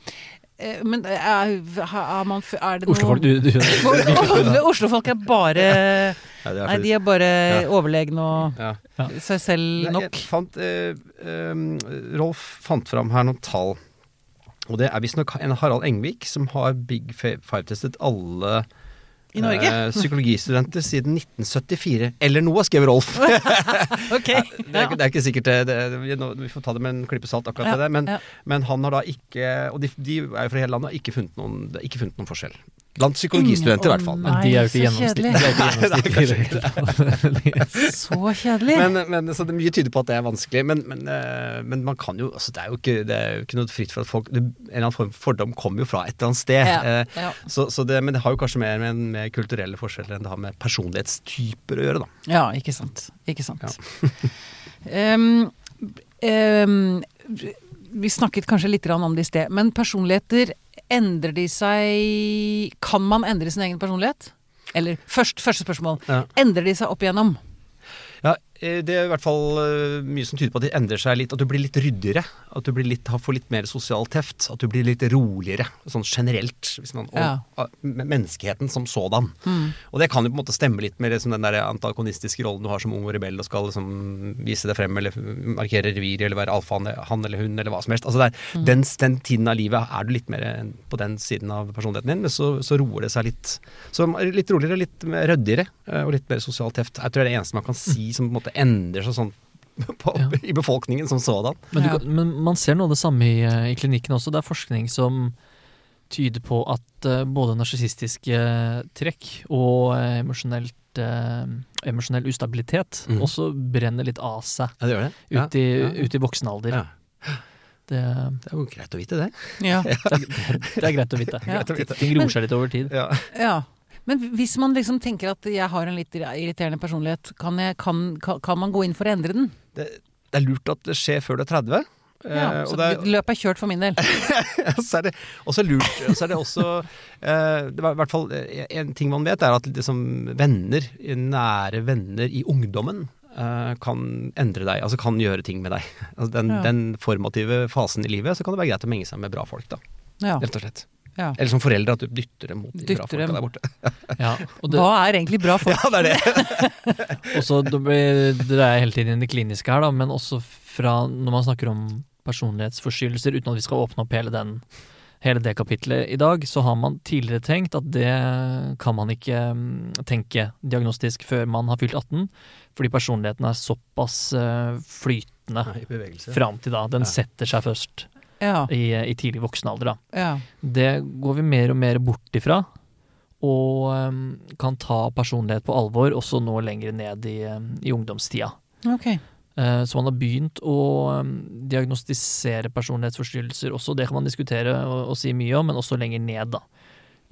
[SPEAKER 1] Eh, men er, er, man, er det noe
[SPEAKER 2] Oslofolk, du, du
[SPEAKER 1] Oslofolk er bare
[SPEAKER 3] Ja, det er
[SPEAKER 1] Nei, de er bare
[SPEAKER 3] Ja.
[SPEAKER 1] overlegne og
[SPEAKER 3] ja.
[SPEAKER 1] seg selv
[SPEAKER 3] Nei,
[SPEAKER 1] nok.
[SPEAKER 3] Jeg fant, eh, eh, Rolf fant fram her noen tall. Og det er visstnok en Harald Engvik som har Big Five-testet alle
[SPEAKER 1] I Norge?
[SPEAKER 3] eh, psykologistudenter siden 1974. Eller noe, skrev Rolf.
[SPEAKER 1] Ok.
[SPEAKER 3] Det er, det er ikke sikkert det, det vi, får ta det med en klype salt, akkurat
[SPEAKER 1] Ja,
[SPEAKER 3] det. Men,
[SPEAKER 1] ja.
[SPEAKER 3] men han har da ikke Og de, de er jo fra hele landet, har ikke funnet noen, ikke funnet noen forskjell. Blant psykologistudenter, i hvert fall.
[SPEAKER 2] Men de er jo ikke
[SPEAKER 1] Nei, så
[SPEAKER 2] er
[SPEAKER 1] kjedelig.
[SPEAKER 3] Men, men så det mye tyder på at det er vanskelig. Men, men, eh, men man kan jo altså Det er jo ikke, det er jo ikke noe fritt for at folk det, En eller annen form for fordom kommer jo fra et eller annet sted.
[SPEAKER 1] Ja,
[SPEAKER 3] Eh,
[SPEAKER 1] ja.
[SPEAKER 3] Så, så det, men det har jo kanskje mer med, med kulturelle forskjeller enn det har med personlighetstyper å gjøre, da.
[SPEAKER 1] Ja, ikke sant. Ikke sant. Ja. um, um, vi snakket kanskje litt om det i sted, men personligheter Endrer de seg Kan man endre sin egen personlighet? Eller først, første spørsmål.
[SPEAKER 3] Ja.
[SPEAKER 1] Endrer de seg opp igjennom?
[SPEAKER 3] Ja, det er i hvert fall eh, mye som tyder på at det endrer seg litt. At du blir litt ryddigere. At du blir litt, får litt mer sosial teft. At du blir litt roligere, sånn generelt. Hvis man, og,
[SPEAKER 1] Ja.
[SPEAKER 3] menneskeheten som sådan. Og det kan jo på en måte stemme litt med liksom den der antagonistiske rollen du har som ung og rebell og skal liksom vise deg frem eller markere revir eller være alfahann han eller hun eller hva som helst. Altså det er, den, den tiden av livet er du litt mer på den siden av personligheten din, men så, så roer det seg litt. Så litt roligere, litt ryddigere eh, og litt mer sosial teft. Jeg tror det er det eneste man kan si som på en måte endrer seg sånn på,
[SPEAKER 2] Ja.
[SPEAKER 3] i befolkningen som sådan.
[SPEAKER 2] Men, du,
[SPEAKER 1] Ja.
[SPEAKER 2] men man ser noe av det samme i, eh, i klinikken også. Det er forskning som tyder på at uh, både narsissistiske trekk og eh, emosjonelt uh, emosjonell ustabilitet
[SPEAKER 3] mm.
[SPEAKER 2] også brenner litt av seg
[SPEAKER 3] Ja, det gjør det. Ja.
[SPEAKER 2] ut i,
[SPEAKER 3] ja.
[SPEAKER 2] ut i voksen alder.
[SPEAKER 3] Ja.
[SPEAKER 2] Det,
[SPEAKER 3] Det er jo greit å vite det.
[SPEAKER 1] Ja.
[SPEAKER 2] det, er, det er greit å vite. Ting gror seg litt over tid.
[SPEAKER 3] Ja.
[SPEAKER 1] Men hvis man liksom tenker at jeg har en litt irriterende personlighet, kan, jeg, kan, kan, man gå inn for å endre den?
[SPEAKER 3] Det, det er lurt at det skjer før du er 30.
[SPEAKER 1] Ja,
[SPEAKER 3] eh,
[SPEAKER 1] så
[SPEAKER 3] det
[SPEAKER 1] løpet er kjørt for min del.
[SPEAKER 3] så er det også lurt Så er det også det var i hvert fall eh, En ting man vet, er at liksom venner, nære venner i ungdommen, eh, kan endre deg. Altså kan gjøre ting med deg. Altså den,
[SPEAKER 1] Ja.
[SPEAKER 3] den formative fasen i livet, så kan det være greit å menge seg med bra folk, da.
[SPEAKER 1] Ja.
[SPEAKER 3] Rett og slett.
[SPEAKER 1] Ja.
[SPEAKER 3] Eller som foreldre, at du dytter dem mot de bra
[SPEAKER 1] Dytter
[SPEAKER 3] folka
[SPEAKER 1] dem.
[SPEAKER 3] der borte.
[SPEAKER 2] Ja, og det,
[SPEAKER 1] Hva er egentlig bra folk?
[SPEAKER 3] Ja, det er det.
[SPEAKER 2] også, det dreier er hele tiden i det kliniske her, da, men også fra når man snakker om personlighetsforstyrrelser, uten at vi skal åpne opp hele, den, hele det kapitlet i dag, så har man tidligere tenkt at det kan man ikke mm, tenke diagnostisk før man har fylt 18, fordi personligheten er såpass eh, flytende
[SPEAKER 3] I
[SPEAKER 2] fram til da. Den
[SPEAKER 3] Ja.
[SPEAKER 2] setter seg først
[SPEAKER 1] Ja.
[SPEAKER 2] i, i tidlig voksen alder, da.
[SPEAKER 1] ja.
[SPEAKER 2] Det går vi mer og mer bort ifra, og um, kan ta personlighet på alvor også nå lenger ned i, i ungdomstida.
[SPEAKER 1] Okay.
[SPEAKER 2] Uh, Så man har begynt å um, diagnostisere personlighetsforstyrrelser også, det kan man diskutere og, og si mye om, men også lenger ned da,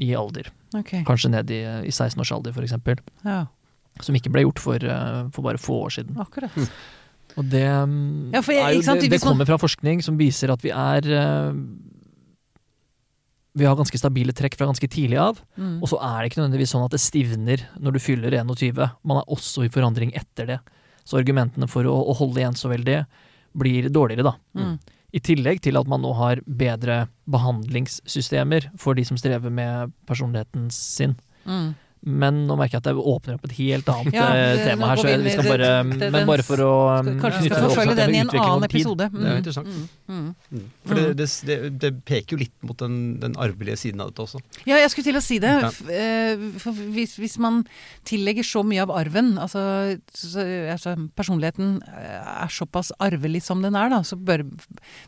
[SPEAKER 2] i alder.
[SPEAKER 1] Okay.
[SPEAKER 2] Kanskje ned i, i 16 års alder, for eksempel.
[SPEAKER 1] Ja,
[SPEAKER 2] Som ikke ble gjort for, uh, for bare få år siden.
[SPEAKER 1] akkurat.
[SPEAKER 2] Og det,
[SPEAKER 1] Ja, for jeg-
[SPEAKER 2] jo,
[SPEAKER 1] sant,
[SPEAKER 2] det, det kommer fra forskning som viser at vi er eh, Vi har ganske stabile trekk fra ganske tidlig av.
[SPEAKER 1] Mm.
[SPEAKER 2] Og så er det ikke nødvendigvis sånn at det stivner når du fyller 21. Man er også i forandring etter det. Så argumentene for å, å holde igjen så veldig blir dårligere, da.
[SPEAKER 1] Mm.
[SPEAKER 2] I tillegg til at man nå har bedre behandlingssystemer for de som strever med personligheten sin.
[SPEAKER 1] Mm.
[SPEAKER 2] Men nå merker jeg at jeg åpner opp et helt annet
[SPEAKER 1] Ja,
[SPEAKER 2] eh,
[SPEAKER 1] det-
[SPEAKER 2] tema her, så
[SPEAKER 1] vi
[SPEAKER 2] skal
[SPEAKER 1] det-
[SPEAKER 2] bare
[SPEAKER 1] det-
[SPEAKER 2] Men bare for å um,
[SPEAKER 1] Kanskje vi skal forfølge den i en annen
[SPEAKER 2] episode.
[SPEAKER 1] episode.
[SPEAKER 3] Det er jo
[SPEAKER 1] Mm.
[SPEAKER 3] interessant.
[SPEAKER 1] Mm. Mm.
[SPEAKER 3] Mm. For det, det, det, det peker jo litt mot den, den arvelige siden av dette også.
[SPEAKER 1] Ja, jeg skulle til å si det.
[SPEAKER 3] Ja.
[SPEAKER 1] Eh, For hvis, hvis man tillegger så mye av arven, altså, så, altså personligheten eh, er såpass arvelig som den er, da, så bør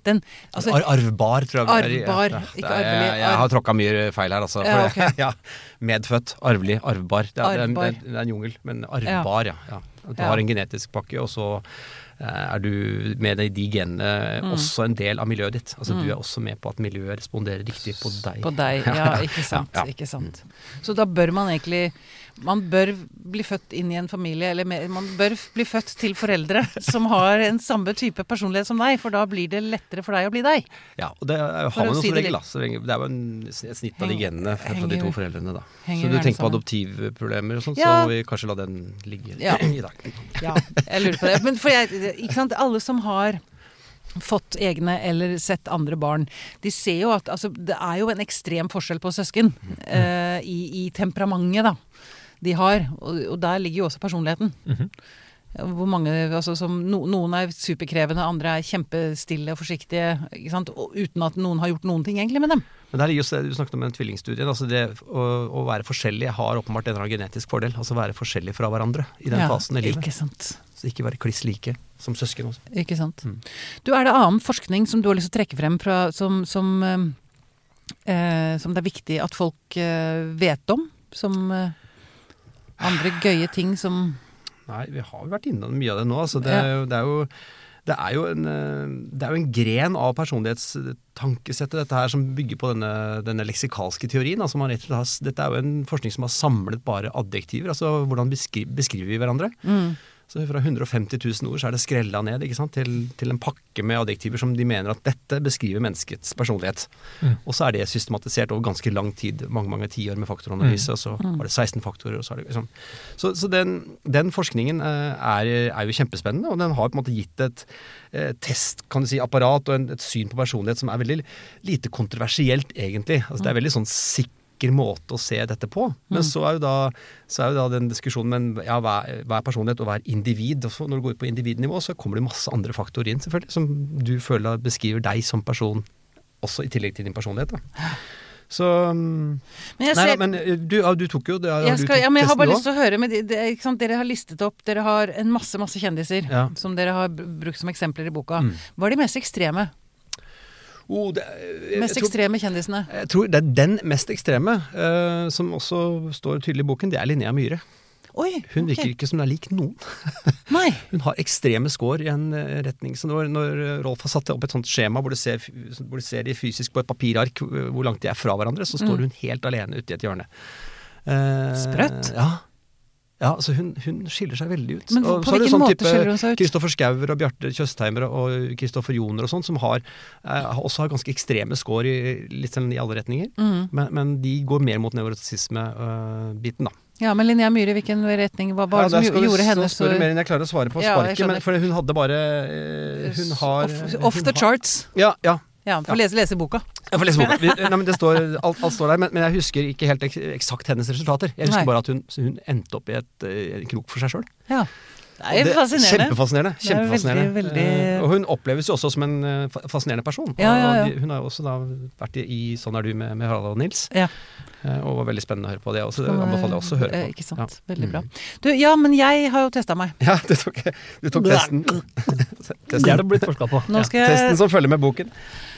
[SPEAKER 1] den altså,
[SPEAKER 3] Ar arvbar, tror jeg.
[SPEAKER 1] Arvbar,
[SPEAKER 3] Ja,
[SPEAKER 1] ikke arvelig.
[SPEAKER 3] Jeg, jeg har tråkka mye feil her, altså.
[SPEAKER 1] Ja,
[SPEAKER 3] okay. det- ja, medfødt, arvelig, arvbar. Det er, det er, det er en jungel, men arvbar, ja. ja. Du har en genetisk pakke, og så eh, er du med deg de genene
[SPEAKER 1] Mm.
[SPEAKER 3] også en del av miljøet ditt. Altså
[SPEAKER 1] Mm.
[SPEAKER 3] Du er også med på at miljøet responderer riktig på deg.
[SPEAKER 1] På deg, ja, ikke sant.
[SPEAKER 3] Ja.
[SPEAKER 1] Ikke sant. Så da bør man egentlig Man bør bli født inn i en familie, eller man bør bli født til foreldre som har en samme type personlighet som deg, for da blir det lettere for deg å bli deg.
[SPEAKER 3] Ja, og det
[SPEAKER 1] For
[SPEAKER 3] har man jo
[SPEAKER 1] si
[SPEAKER 3] som regel, da. Det er jo et snitt av de genene fra de to foreldrene, da. Så du tenker på adoptivproblemer og sånn,
[SPEAKER 1] Ja.
[SPEAKER 3] så vi kanskje la den ligge
[SPEAKER 1] Ja.
[SPEAKER 3] i dag.
[SPEAKER 1] Ja, jeg lurer på det. Men for jeg, ikke sant, alle som har fått egne eller sett andre barn, de ser jo at altså, det er jo en ekstrem forskjell på søsken eh, i, i temperamentet da, de har. Og, og der ligger jo også personligheten.
[SPEAKER 2] Mhm.
[SPEAKER 1] Hvor mange, altså, som, no, Noen er superkrevende, andre er kjempestille og forsiktige. Og, uten at noen har gjort noen ting egentlig med dem.
[SPEAKER 3] Men der ligger jo, Du snakket om en tvillingstudie. Altså det å, å være forskjellig har åpenbart en eller annen genetisk fordel. Altså være forskjellig fra hverandre i den
[SPEAKER 1] Ja,
[SPEAKER 3] fasen i livet.
[SPEAKER 1] Ikke sant.
[SPEAKER 3] Så ikke være kliss like som søsken også.
[SPEAKER 1] Ikke sant.
[SPEAKER 3] Mm.
[SPEAKER 1] Du, Er det annen forskning som du har lyst til å trekke frem fra, som, som, eh, eh, som det er viktig at folk eh, vet om? Som eh, andre gøye ting som
[SPEAKER 3] Nei, vi har jo vært innom mye av det nå. Altså det,
[SPEAKER 1] Ja.
[SPEAKER 3] er jo- det er jo det er, jo en, eh, det er jo en gren av personlighetstankesettet dette her som bygger på denne, denne leksikalske teorien. Altså man rett og slett har, dette er jo en forskning som har samlet bare adjektiver. Altså hvordan beskri, beskriver vi hverandre.
[SPEAKER 1] mm,
[SPEAKER 3] Så fra 150 000 ord så er det skrella ned ikke sant? Til, til en pakke med adjektiver som de mener at dette beskriver menneskets personlighet.
[SPEAKER 2] Mm.
[SPEAKER 3] Og så er det systematisert over ganske lang tid, mange mange tiår med faktoranalyse, og så var det 16 faktorer. og Så er det liksom. Så, så den, den forskningen eh, er, er jo kjempespennende, og den har på en måte gitt et eh, test, kan du si, apparat og en, et syn på personlighet som er veldig lite kontroversielt, egentlig. Altså, det er veldig sånn sikker måte å se dette på. Men så er jo da, så er jo da den diskusjonen men ja, hva, er, er personlighet, og hva er individ? Også når du går ut på individnivå, så kommer det masse andre faktorer inn, selvfølgelig, som du føler beskriver deg som person, også i tillegg til din personlighet. da. Så mm,
[SPEAKER 1] Men jeg
[SPEAKER 3] Nei,
[SPEAKER 1] ser
[SPEAKER 3] da, men du, ja, du tok jo det.
[SPEAKER 1] jeg, skal, ja, men jeg har bare lyst til å høre med de, sant? Dere har listet opp Dere har en masse masse kjendiser
[SPEAKER 3] Ja.
[SPEAKER 1] som dere har brukt som eksempler i boka.
[SPEAKER 3] Mm.
[SPEAKER 1] Hva er de mest ekstreme?
[SPEAKER 3] Oh, det, jeg,
[SPEAKER 1] Mest
[SPEAKER 3] tror,
[SPEAKER 1] ekstreme kjendisene?
[SPEAKER 3] jeg tror det er den mest ekstreme, uh, som også står tydelig i boken, det er Linnea Myhre.
[SPEAKER 1] Oi!
[SPEAKER 3] Hun
[SPEAKER 1] virker
[SPEAKER 3] virker ikke som hun er lik noen. Hun har ekstreme score i en eh, retning. Så når, når Rolf har satt opp et sånt skjema hvor du, ser, hvor du ser de fysisk på et papirark eh, hvor langt de er fra hverandre, så står hun helt alene ute i et hjørne. Eh,
[SPEAKER 1] Sprøtt.
[SPEAKER 3] Ja. Ja altså hun, hun skiller seg veldig ut.
[SPEAKER 1] Men
[SPEAKER 3] Og
[SPEAKER 1] på
[SPEAKER 3] så
[SPEAKER 1] hvilken
[SPEAKER 3] sånn
[SPEAKER 1] måte
[SPEAKER 3] type
[SPEAKER 1] skiller hun seg ut?
[SPEAKER 3] Kristoffer Schauer og Bjarte Tjøstheimer og Kristoffer Joner og sånn, som har, eh, også har ganske ekstreme score i, litt sånn i alle retninger.
[SPEAKER 1] Mm.
[SPEAKER 3] Men, men de går mer mot nevrotisisme-biten, da.
[SPEAKER 1] Ja, men Linnea Myhre, hvilken retning? Hva var det
[SPEAKER 3] ja,
[SPEAKER 1] som gjorde henne
[SPEAKER 3] så spør mer enn jeg klarer å svare på
[SPEAKER 1] Ja,
[SPEAKER 3] sparket. men, for hun hadde bare eh, Hun har
[SPEAKER 1] Off,
[SPEAKER 3] hun
[SPEAKER 1] off the
[SPEAKER 3] har-
[SPEAKER 1] charts.
[SPEAKER 3] Ja, ja.
[SPEAKER 1] Ja, Få lese, lese boka.
[SPEAKER 3] Jeg får lese boka. Vi- Nei, men det står, alt, alt står der, men, men jeg husker ikke helt ek, eksakt hennes resultater. Jeg husker
[SPEAKER 1] Nei.
[SPEAKER 3] bare at hun, hun endte opp i et, eh, en krok for seg sjøl.
[SPEAKER 1] Ja. Det er fascinerende.
[SPEAKER 3] Kjempefascinerende.
[SPEAKER 1] Det er
[SPEAKER 3] kjempefascinerende.
[SPEAKER 1] veldig, veldig-
[SPEAKER 3] Eh, og hun oppleves jo også som en eh, fascinerende person.
[SPEAKER 1] Ja, ja, ja.
[SPEAKER 3] Hun har jo også da vært i, i Sånn er du med, med Harald og Nils,
[SPEAKER 1] Ja.
[SPEAKER 3] og var veldig spennende å høre på det også. Det anbefaler jeg også å høre på.
[SPEAKER 1] Ikke sant.
[SPEAKER 3] Ja.
[SPEAKER 1] Veldig
[SPEAKER 3] Mm.
[SPEAKER 1] bra. Du, ja, men jeg har jo testa meg.
[SPEAKER 3] Ja, du tok, du tok testen.
[SPEAKER 2] Det er det blitt forska på.
[SPEAKER 1] Nå skal
[SPEAKER 3] Testen som følger med boken.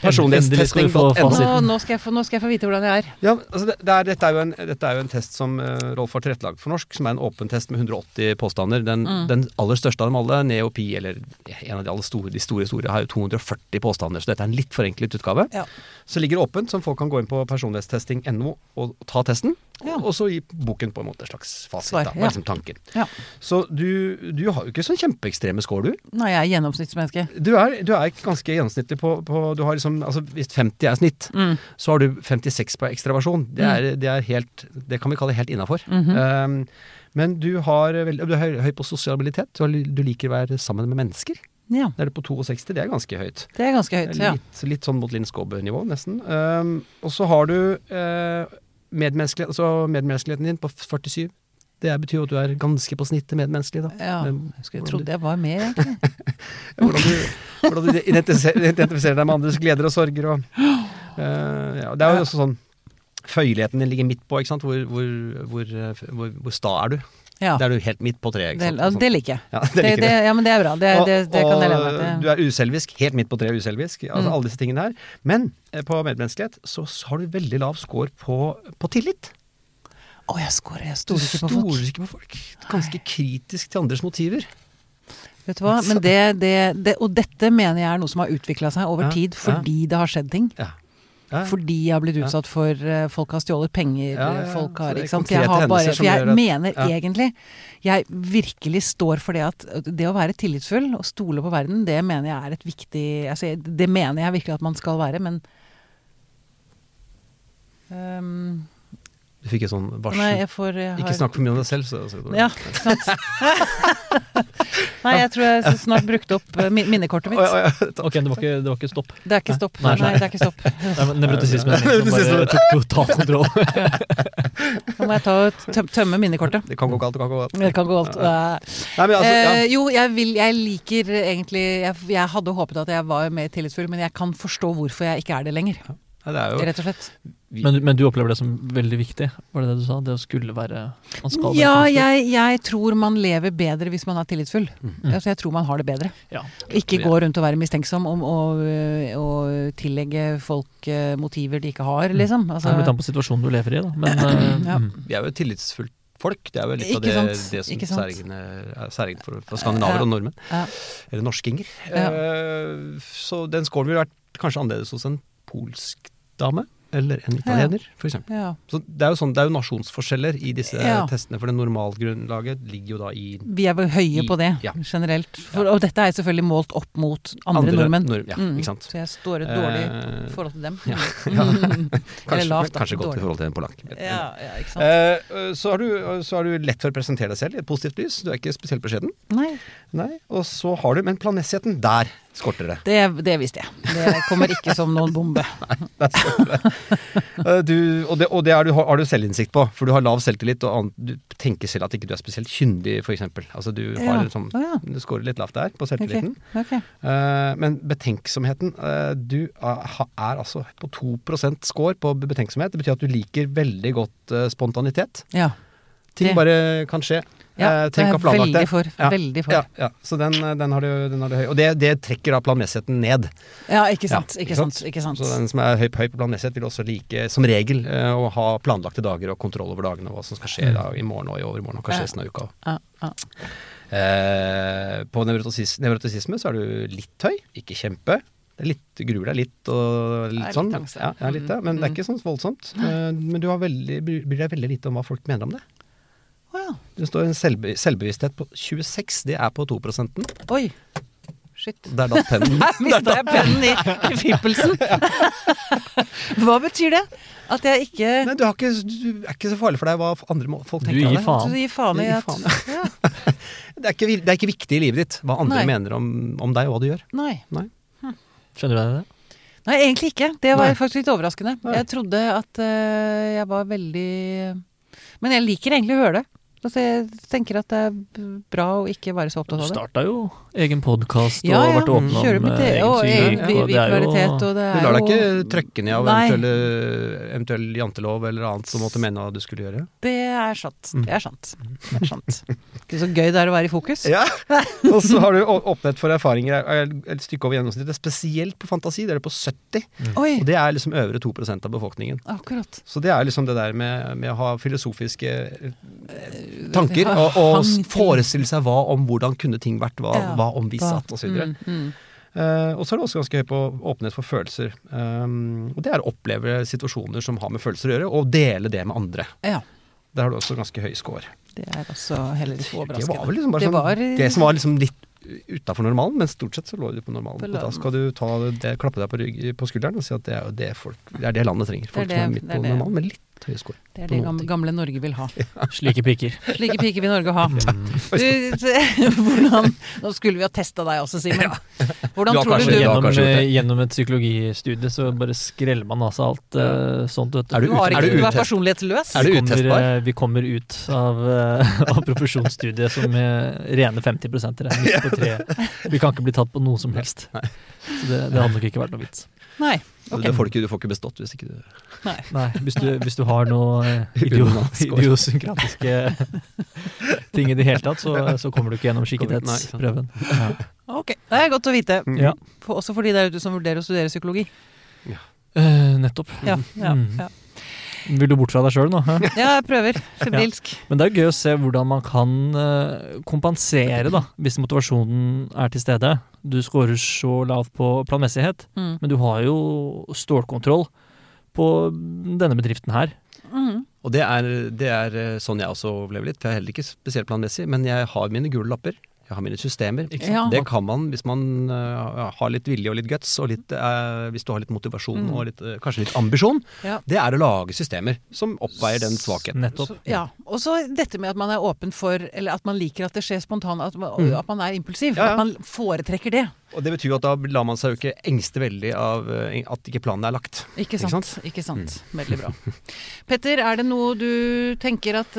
[SPEAKER 2] Endelig skal få
[SPEAKER 3] Personlighetstesting.no.
[SPEAKER 1] nå, nå, skal jeg få, nå skal jeg få vite hvordan jeg er.
[SPEAKER 3] Ja, altså det, det er, dette, er jo en, dette er jo en test som uh, Rolf har tilrettelagt for norsk, som er en åpen test med 180 påstander. Den,
[SPEAKER 1] Mm.
[SPEAKER 3] den aller største av dem alle, Neopi, eller en av de aller store, de store, store, har jo 240 påstander, så dette er en litt forenklet utgave.
[SPEAKER 1] Ja.
[SPEAKER 3] Så ligger det åpent, så folk kan gå inn på personlighetstesting.no og ta testen.
[SPEAKER 1] Ja.
[SPEAKER 3] Og så gi boken på en måte en slags fasit.
[SPEAKER 1] Svar,
[SPEAKER 3] da,
[SPEAKER 1] ja.
[SPEAKER 3] liksom tanken.
[SPEAKER 1] Ja.
[SPEAKER 3] Så du, du har jo ikke sånn kjempeekstreme score, du.
[SPEAKER 1] Nei, jeg er gjennomsnittsmenneske.
[SPEAKER 3] Du er, du er ganske gjennomsnittlig på, på du har liksom, altså Hvis 50 er snitt,
[SPEAKER 1] Mm.
[SPEAKER 3] så har du 56 på ekstraversjon. Det er, det er helt Det kan vi kalle helt innafor.
[SPEAKER 1] Mhm.
[SPEAKER 3] um, men du, har veldig, du er høy, på sosialitet. Du, har, du liker å være sammen med mennesker.
[SPEAKER 1] Ja,
[SPEAKER 3] Det er du på 62. Det er ganske høyt.
[SPEAKER 1] det er ganske høyt. Ja.
[SPEAKER 3] Litt, litt sånn mot Linn Skåbe-nivå, nesten. Um, og så har du uh, medmenneskelighet, altså medmenneskeligheten din på 47. Det betyr jo at du er ganske på snittet medmenneskelig, da.
[SPEAKER 1] Ja,
[SPEAKER 3] Men
[SPEAKER 1] jeg trodde
[SPEAKER 3] du-
[SPEAKER 1] jeg var med, egentlig.
[SPEAKER 3] hvordan du, hvordan du identifiserer, identifiserer deg med andres gleder og sorger. Og, uh, ja, det er jo også sånn Føyeligheten din ligger midt på, ikke sant? Hvor, hvor, hvor, eh, hvor, hvor sta er du?
[SPEAKER 1] Ja,
[SPEAKER 3] Det er du helt midt på treet.
[SPEAKER 1] det, det liker jeg.
[SPEAKER 3] Ja, det liker
[SPEAKER 1] det,
[SPEAKER 3] du.
[SPEAKER 1] ja, men det er bra. Det, det, det kan jeg leve med.
[SPEAKER 3] og du er uselvisk. Helt midt på treet uselvisk. Altså
[SPEAKER 1] Mm.
[SPEAKER 3] Alle disse tingene her. Men eh, på medmenneskelighet så har du veldig lav score på, på tillit.
[SPEAKER 1] Å, jeg scorer. Jeg stoler ikke på folk.
[SPEAKER 3] stoler ikke på folk. Ganske kritisk til andres motiver.
[SPEAKER 1] Vet du hva? Men det, det, det, og dette mener jeg er noe som har utvikla seg over
[SPEAKER 3] Ja,
[SPEAKER 1] tid fordi det har skjedd ting.
[SPEAKER 3] Ja. Ja.
[SPEAKER 1] Fordi jeg har blitt utsatt for uh, Folk har stjålet penger,
[SPEAKER 3] Ja, ja,
[SPEAKER 1] folk har ikke sant? Jeg har bare, for jeg mener egentlig Jeg virkelig står for det at det å være tillitsfull og stole på verden, det mener jeg er et viktig altså, Det mener jeg virkelig at man skal være, men Ehm,
[SPEAKER 3] Du fikk et sånn varsel.
[SPEAKER 1] Nei, jeg får jeg
[SPEAKER 3] Ikke snakk for mye om deg selv. Så, så
[SPEAKER 1] Ja, sant. Nei, jeg tror jeg snart brukte opp eh, minnekortet mitt.
[SPEAKER 2] Ok, det var ikke, det var ikke stopp.
[SPEAKER 1] Det er ikke stopp.
[SPEAKER 2] Nei,
[SPEAKER 1] Nei, det er ikke stopp.
[SPEAKER 2] Nevrotisismen liksom bare tok total kontroll.
[SPEAKER 1] Nå må jeg ta og tøm- tømme minnekortet.
[SPEAKER 3] Det kan gå galt, det kan gå galt.
[SPEAKER 1] Det kan gå alt.
[SPEAKER 3] Nei, men altså, ja.
[SPEAKER 1] Eh, jo, jeg, vil, jeg liker egentlig jeg, jeg hadde håpet at jeg var mer tillitsfull, men jeg kan forstå hvorfor jeg ikke er det lenger.
[SPEAKER 3] Nei, det er jo
[SPEAKER 1] Rett og slett.
[SPEAKER 2] Men, men du opplever det som veldig viktig? Var det det du sa? Det å skulle være Man skal
[SPEAKER 1] Ja,
[SPEAKER 2] være
[SPEAKER 1] jeg, jeg tror man lever bedre hvis man er tillitsfull.
[SPEAKER 3] Mm.
[SPEAKER 1] Altså, jeg tror man har det bedre.
[SPEAKER 2] Ja.
[SPEAKER 1] Ikke gå rundt og være mistenksom om å, å tillegge folk eh, motiver de ikke har, liksom.
[SPEAKER 2] Det
[SPEAKER 1] Altså,
[SPEAKER 2] er litt an på situasjonen du lever i, da. Men eh,
[SPEAKER 1] Ja.
[SPEAKER 2] mm.
[SPEAKER 3] Vi er jo et tillitsfullt folk. Det er jo litt av det, det som er særegent for, for skandinaver
[SPEAKER 1] Ja.
[SPEAKER 3] og nordmenn.
[SPEAKER 1] Ja.
[SPEAKER 3] Eller norskinger.
[SPEAKER 1] Ja.
[SPEAKER 3] Eh, så den scoren ville vært kanskje annerledes hos en polsk dame. eller en italiener, for eksempel.
[SPEAKER 1] Ja.
[SPEAKER 3] Så det er sånn, det er jo nasjonsforskjeller i disse
[SPEAKER 1] Ja.
[SPEAKER 3] testene, for det normalgrunnlaget ligger jo da i
[SPEAKER 1] Vi er høye
[SPEAKER 3] I-
[SPEAKER 1] på det,
[SPEAKER 3] ja.
[SPEAKER 1] generelt. For, og dette er selvfølgelig målt opp mot andre, nordmenn.
[SPEAKER 3] nord- ja,
[SPEAKER 1] Mm.
[SPEAKER 3] ikke sant.
[SPEAKER 1] Så jeg står et dårlig
[SPEAKER 3] Eh,
[SPEAKER 1] forhold til dem.
[SPEAKER 3] ja. Kanskje,
[SPEAKER 1] Eller lavt,
[SPEAKER 3] kanskje godt i forhold til en polakk.
[SPEAKER 1] Ja, ja, ikke sant.
[SPEAKER 3] Eh, så, har du, så har du lett for å presentere deg selv i et positivt lys. Du er ikke spesielt beskjeden.
[SPEAKER 1] Nei,
[SPEAKER 3] Nei, Og så har du Men planmessigheten, der skorter det.
[SPEAKER 1] det, det visste jeg. Det kommer ikke som noen bombe.
[SPEAKER 3] Nei, det. er du, og det, og det du, har du selvinnsikt på, for du har lav selvtillit, og du tenker selv at ikke du er spesielt kyndig, f.eks. Altså du har
[SPEAKER 1] Ja. sånn,
[SPEAKER 3] Du scorer litt lavt der på
[SPEAKER 1] selvtilliten.
[SPEAKER 3] selvtilliten.
[SPEAKER 1] Okay.
[SPEAKER 3] Uh, men betenksomheten uh, Du er, er altså på 2% score på betenksomhet. Det betyr at du liker veldig godt uh, spontanitet.
[SPEAKER 1] Ja.
[SPEAKER 3] Ting bare kan skje.
[SPEAKER 1] Ja
[SPEAKER 3] Eh,
[SPEAKER 1] det
[SPEAKER 3] tenk og planlagt
[SPEAKER 1] veldig for.
[SPEAKER 3] Ja.
[SPEAKER 1] Veldig for.
[SPEAKER 3] Ja, ja. Så den, eh, den, har du, den har du høy. Og det, det trekker da planmessigheten ned.
[SPEAKER 1] Ja, ikke sant.
[SPEAKER 3] Ja,
[SPEAKER 1] ikke sant. Ikke sant.
[SPEAKER 3] Så den som er høy, høy på planmessighet, vil også like, som regel, eh, å ha planlagte dager og kontroll over dagene, og hva som skal skje da, i morgen og i overmorgen og kanskje
[SPEAKER 1] Ja.
[SPEAKER 3] resten av uka.
[SPEAKER 1] Ja, ja.
[SPEAKER 3] Eh, på nevrotisisme så er du litt høy, ikke kjempe. Det er litt, gruer deg litt og
[SPEAKER 1] Det
[SPEAKER 3] litt sånn.
[SPEAKER 1] ja.
[SPEAKER 3] litt, ja. Men det er ikke sånn voldsomt. Men du har veldig, bryr deg veldig lite om hva folk mener om det. Det står en selvbe selvbevissthet på 26, det er på 2
[SPEAKER 1] Oi. Shit.
[SPEAKER 3] Der datt pennen.
[SPEAKER 1] Der mista jeg pennen i, i fippelsen. Hva betyr det? At jeg ikke
[SPEAKER 3] Nei, du, har ikke, du er ikke så farlig for deg hva andre folk tenker om
[SPEAKER 2] gir
[SPEAKER 3] deg.
[SPEAKER 2] faen.
[SPEAKER 1] Du gir faen i at ja.
[SPEAKER 3] Det er, ikke, det er ikke viktig i livet ditt hva andre
[SPEAKER 1] Nei.
[SPEAKER 3] mener om, om deg og hva du gjør.
[SPEAKER 1] Nei.
[SPEAKER 2] Skjønner du deg det?
[SPEAKER 1] Nei, egentlig ikke. Det var
[SPEAKER 3] Nei.
[SPEAKER 1] faktisk litt overraskende.
[SPEAKER 3] Nei.
[SPEAKER 1] Jeg trodde at uh, jeg var veldig Men jeg liker egentlig å høre det. Altså, jeg tenker at det er bra å ikke være så opptatt av det.
[SPEAKER 2] Du starta jo egen podkast
[SPEAKER 1] Ja,
[SPEAKER 2] og
[SPEAKER 1] ja.
[SPEAKER 2] vært åpen om
[SPEAKER 1] Kjører mitt
[SPEAKER 2] eh,
[SPEAKER 1] e- og
[SPEAKER 2] egen
[SPEAKER 1] egen
[SPEAKER 2] og
[SPEAKER 1] og
[SPEAKER 3] Du lar deg ikke trøkke ned av eventuelle, eventuell jantelov eller annet som måtte mene at du skulle gjøre.
[SPEAKER 1] Det er sant.
[SPEAKER 3] Mm.
[SPEAKER 1] Det er sant. Det er sant. Ikke så gøy det er å være i fokus.
[SPEAKER 3] Ja, Og så har du åpnet for erfaringer er et stykke over gjennomsnittet, spesielt på fantasi. Det er det på 70.
[SPEAKER 1] Mm.
[SPEAKER 3] Og det er liksom øvre 2% av befolkningen.
[SPEAKER 1] akkurat.
[SPEAKER 3] Så det er liksom det der med, med å ha filosofiske eh, tanker, og, og forestille seg hva om hvordan kunne ting vært, hva, hva om vi satt, osv.
[SPEAKER 1] Mm, mm.
[SPEAKER 3] Eh, og så er det også ganske høy på åpenhet for følelser. Um, og det er å oppleve situasjoner som har med følelser å gjøre, og dele det med andre.
[SPEAKER 1] Ja.
[SPEAKER 3] Der har du også ganske høy score.
[SPEAKER 1] Det er også heller ikke
[SPEAKER 3] Det
[SPEAKER 1] overraskende.
[SPEAKER 3] var vel liksom bare
[SPEAKER 1] Det
[SPEAKER 3] sånn,
[SPEAKER 1] var-
[SPEAKER 3] det som var liksom litt utafor normalen, men stort sett så lå du på normalen.
[SPEAKER 1] På
[SPEAKER 3] Og da skal du ta det, klappe deg på, rygg, på skulderen og si at det er det folk Det er det landet trenger. Folk
[SPEAKER 1] Det
[SPEAKER 3] som er midt på normalen, men litt høye score.
[SPEAKER 1] Det er det gamle, gamle Norge vil ha.
[SPEAKER 2] Slike piker.
[SPEAKER 1] Slike piker vil Norge ha.
[SPEAKER 3] Mm.
[SPEAKER 1] Du, hvordan, nå skulle vi ha testa deg også, Simen. Hvordan
[SPEAKER 3] Du
[SPEAKER 1] tror du du
[SPEAKER 2] Gjennom, eh, gjennom et psykologistudie så bare skreller man av seg alt uh, sånt, vet du.
[SPEAKER 3] Er du
[SPEAKER 1] har ikke,
[SPEAKER 3] er du
[SPEAKER 1] er personlighetsløs.
[SPEAKER 3] Er du
[SPEAKER 2] Vi kommer, eh, Vi kommer ut av, uh, av profesjonsstudiet som eh, rene 50 er midt på treet. Vi kan ikke bli tatt på noe som helst. Så det, det hadde nok ikke vært noe vits.
[SPEAKER 1] Nei. okay.
[SPEAKER 3] du, får ikke, du får ikke bestått hvis ikke du
[SPEAKER 1] Nei.
[SPEAKER 2] Nei, hvis du, hvis du har noe eh, idiosynkratiske ting i det hele tatt, så, så kommer du ikke gjennom skikkethetsprøven. Ja.
[SPEAKER 1] Ok, det er godt å vite.
[SPEAKER 3] Mm.
[SPEAKER 2] Ja.
[SPEAKER 1] For, også for de der ute som vurderer å studere psykologi.
[SPEAKER 2] Eh, nettopp.
[SPEAKER 1] Ja, ja,
[SPEAKER 2] Mm.
[SPEAKER 1] ja.
[SPEAKER 2] Vil du bort fra deg sjøl nå? hæ?
[SPEAKER 1] ja jeg prøver. Febrilsk.
[SPEAKER 2] Men det er gøy å se hvordan man kan eh, kompensere, da, hvis motivasjonen er til stede. Du scorer så lavt på planmessighet,
[SPEAKER 1] Mm.
[SPEAKER 2] men du har jo stålkontroll på denne bedriften her.
[SPEAKER 1] Mm.
[SPEAKER 3] Og det er, det er eh, sånn jeg også overlever litt. For jeg er heller ikke spesielt planmessig, men jeg har mine gule lapper. Jeg har mine systemer.
[SPEAKER 1] Ja.
[SPEAKER 3] Det kan man hvis man uh, har litt vilje og litt guts, og litt, uh, hvis du har litt motivasjon
[SPEAKER 1] Mm.
[SPEAKER 3] og litt, uh, kanskje litt ambisjon.
[SPEAKER 1] Ja.
[SPEAKER 3] Det er å lage systemer som oppveier den svakheten.
[SPEAKER 2] Nettopp.
[SPEAKER 1] Ja. Og så dette med at man er åpen for Eller at man liker at det skjer spontant, at man,
[SPEAKER 3] Mm.
[SPEAKER 1] at man er impulsiv.
[SPEAKER 3] Ja, ja.
[SPEAKER 1] At man foretrekker det.
[SPEAKER 3] Og det betyr jo at da lar man seg jo ikke engste veldig av at ikke planen er lagt.
[SPEAKER 1] Ikke
[SPEAKER 3] Ikke
[SPEAKER 1] sant?
[SPEAKER 3] sant?
[SPEAKER 1] Ikke sant? Veldig bra. Petter, er det noe du tenker at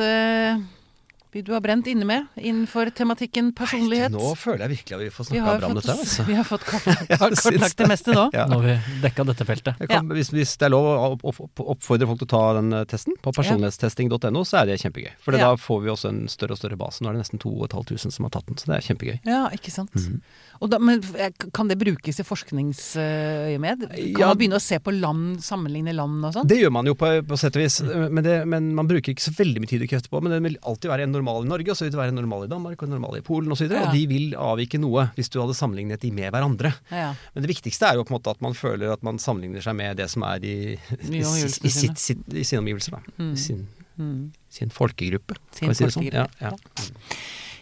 [SPEAKER 1] du har brent inne med innenfor tematikken personlighet?
[SPEAKER 3] Nå føler jeg virkelig at vi får snakka bra om dette. Altså.
[SPEAKER 1] vi har fått kartlagt det meste nå.
[SPEAKER 3] Ja.
[SPEAKER 2] Nå har vi dekka dette feltet.
[SPEAKER 3] Kan, ja. hvis, hvis det er lov å opp, opp, oppfordre folk til å ta den eh, testen på personlighetstesting.no, så er det kjempegøy. For
[SPEAKER 1] Ja.
[SPEAKER 3] da får vi også en større og større base. Nå er det nesten 2500 som har tatt den, så det er kjempegøy.
[SPEAKER 1] Ja, ikke sant.
[SPEAKER 3] Mm
[SPEAKER 1] Og da, men eh, kan det brukes i forskningsøyemed? Kan
[SPEAKER 3] Ja.
[SPEAKER 1] man begynne å se på land, sammenligne land og sånn?
[SPEAKER 3] Det gjør man jo på, på sett og vis, men, det, men man bruker ikke så veldig mye tid og krefter på Men det vil alltid være en normal i Norge, og så vil det være en normal i Danmark og en normal i Polen osv. Og, så
[SPEAKER 1] Ja.
[SPEAKER 3] og de vil avvike noe hvis du hadde sammenlignet de med hverandre.
[SPEAKER 1] Ja.
[SPEAKER 3] Men det viktigste er jo på en måte at man føler at man sammenligner seg med det som er i, i,
[SPEAKER 1] I
[SPEAKER 3] i, sitt, sitt, i sine omgivelser. Da. I sin,
[SPEAKER 1] Mm.
[SPEAKER 3] sin folkegruppe,
[SPEAKER 1] Sin
[SPEAKER 3] kan vi si det sånn. Ja, ja.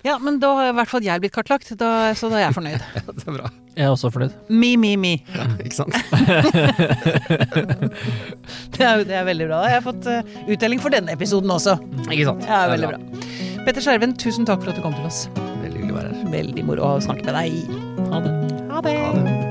[SPEAKER 1] Ja, men da har i hvert fall jeg blitt kartlagt, da, så da er jeg fornøyd.
[SPEAKER 3] det er bra.
[SPEAKER 2] Jeg er også fornøyd.
[SPEAKER 1] Me, me, me.
[SPEAKER 3] Ja, ikke sant?
[SPEAKER 1] Det er, det er veldig bra. Jeg har fått eh, utdeling for denne episoden også.
[SPEAKER 3] Ikke sant?
[SPEAKER 1] Ja,
[SPEAKER 3] Det
[SPEAKER 1] veldig bra. Petter Skjerven, tusen takk for at du kom til oss.
[SPEAKER 3] Veldig hyggelig å være her.
[SPEAKER 1] Veldig moro å snakke med deg.
[SPEAKER 2] Ha det.
[SPEAKER 1] Ha det.
[SPEAKER 3] Ha det.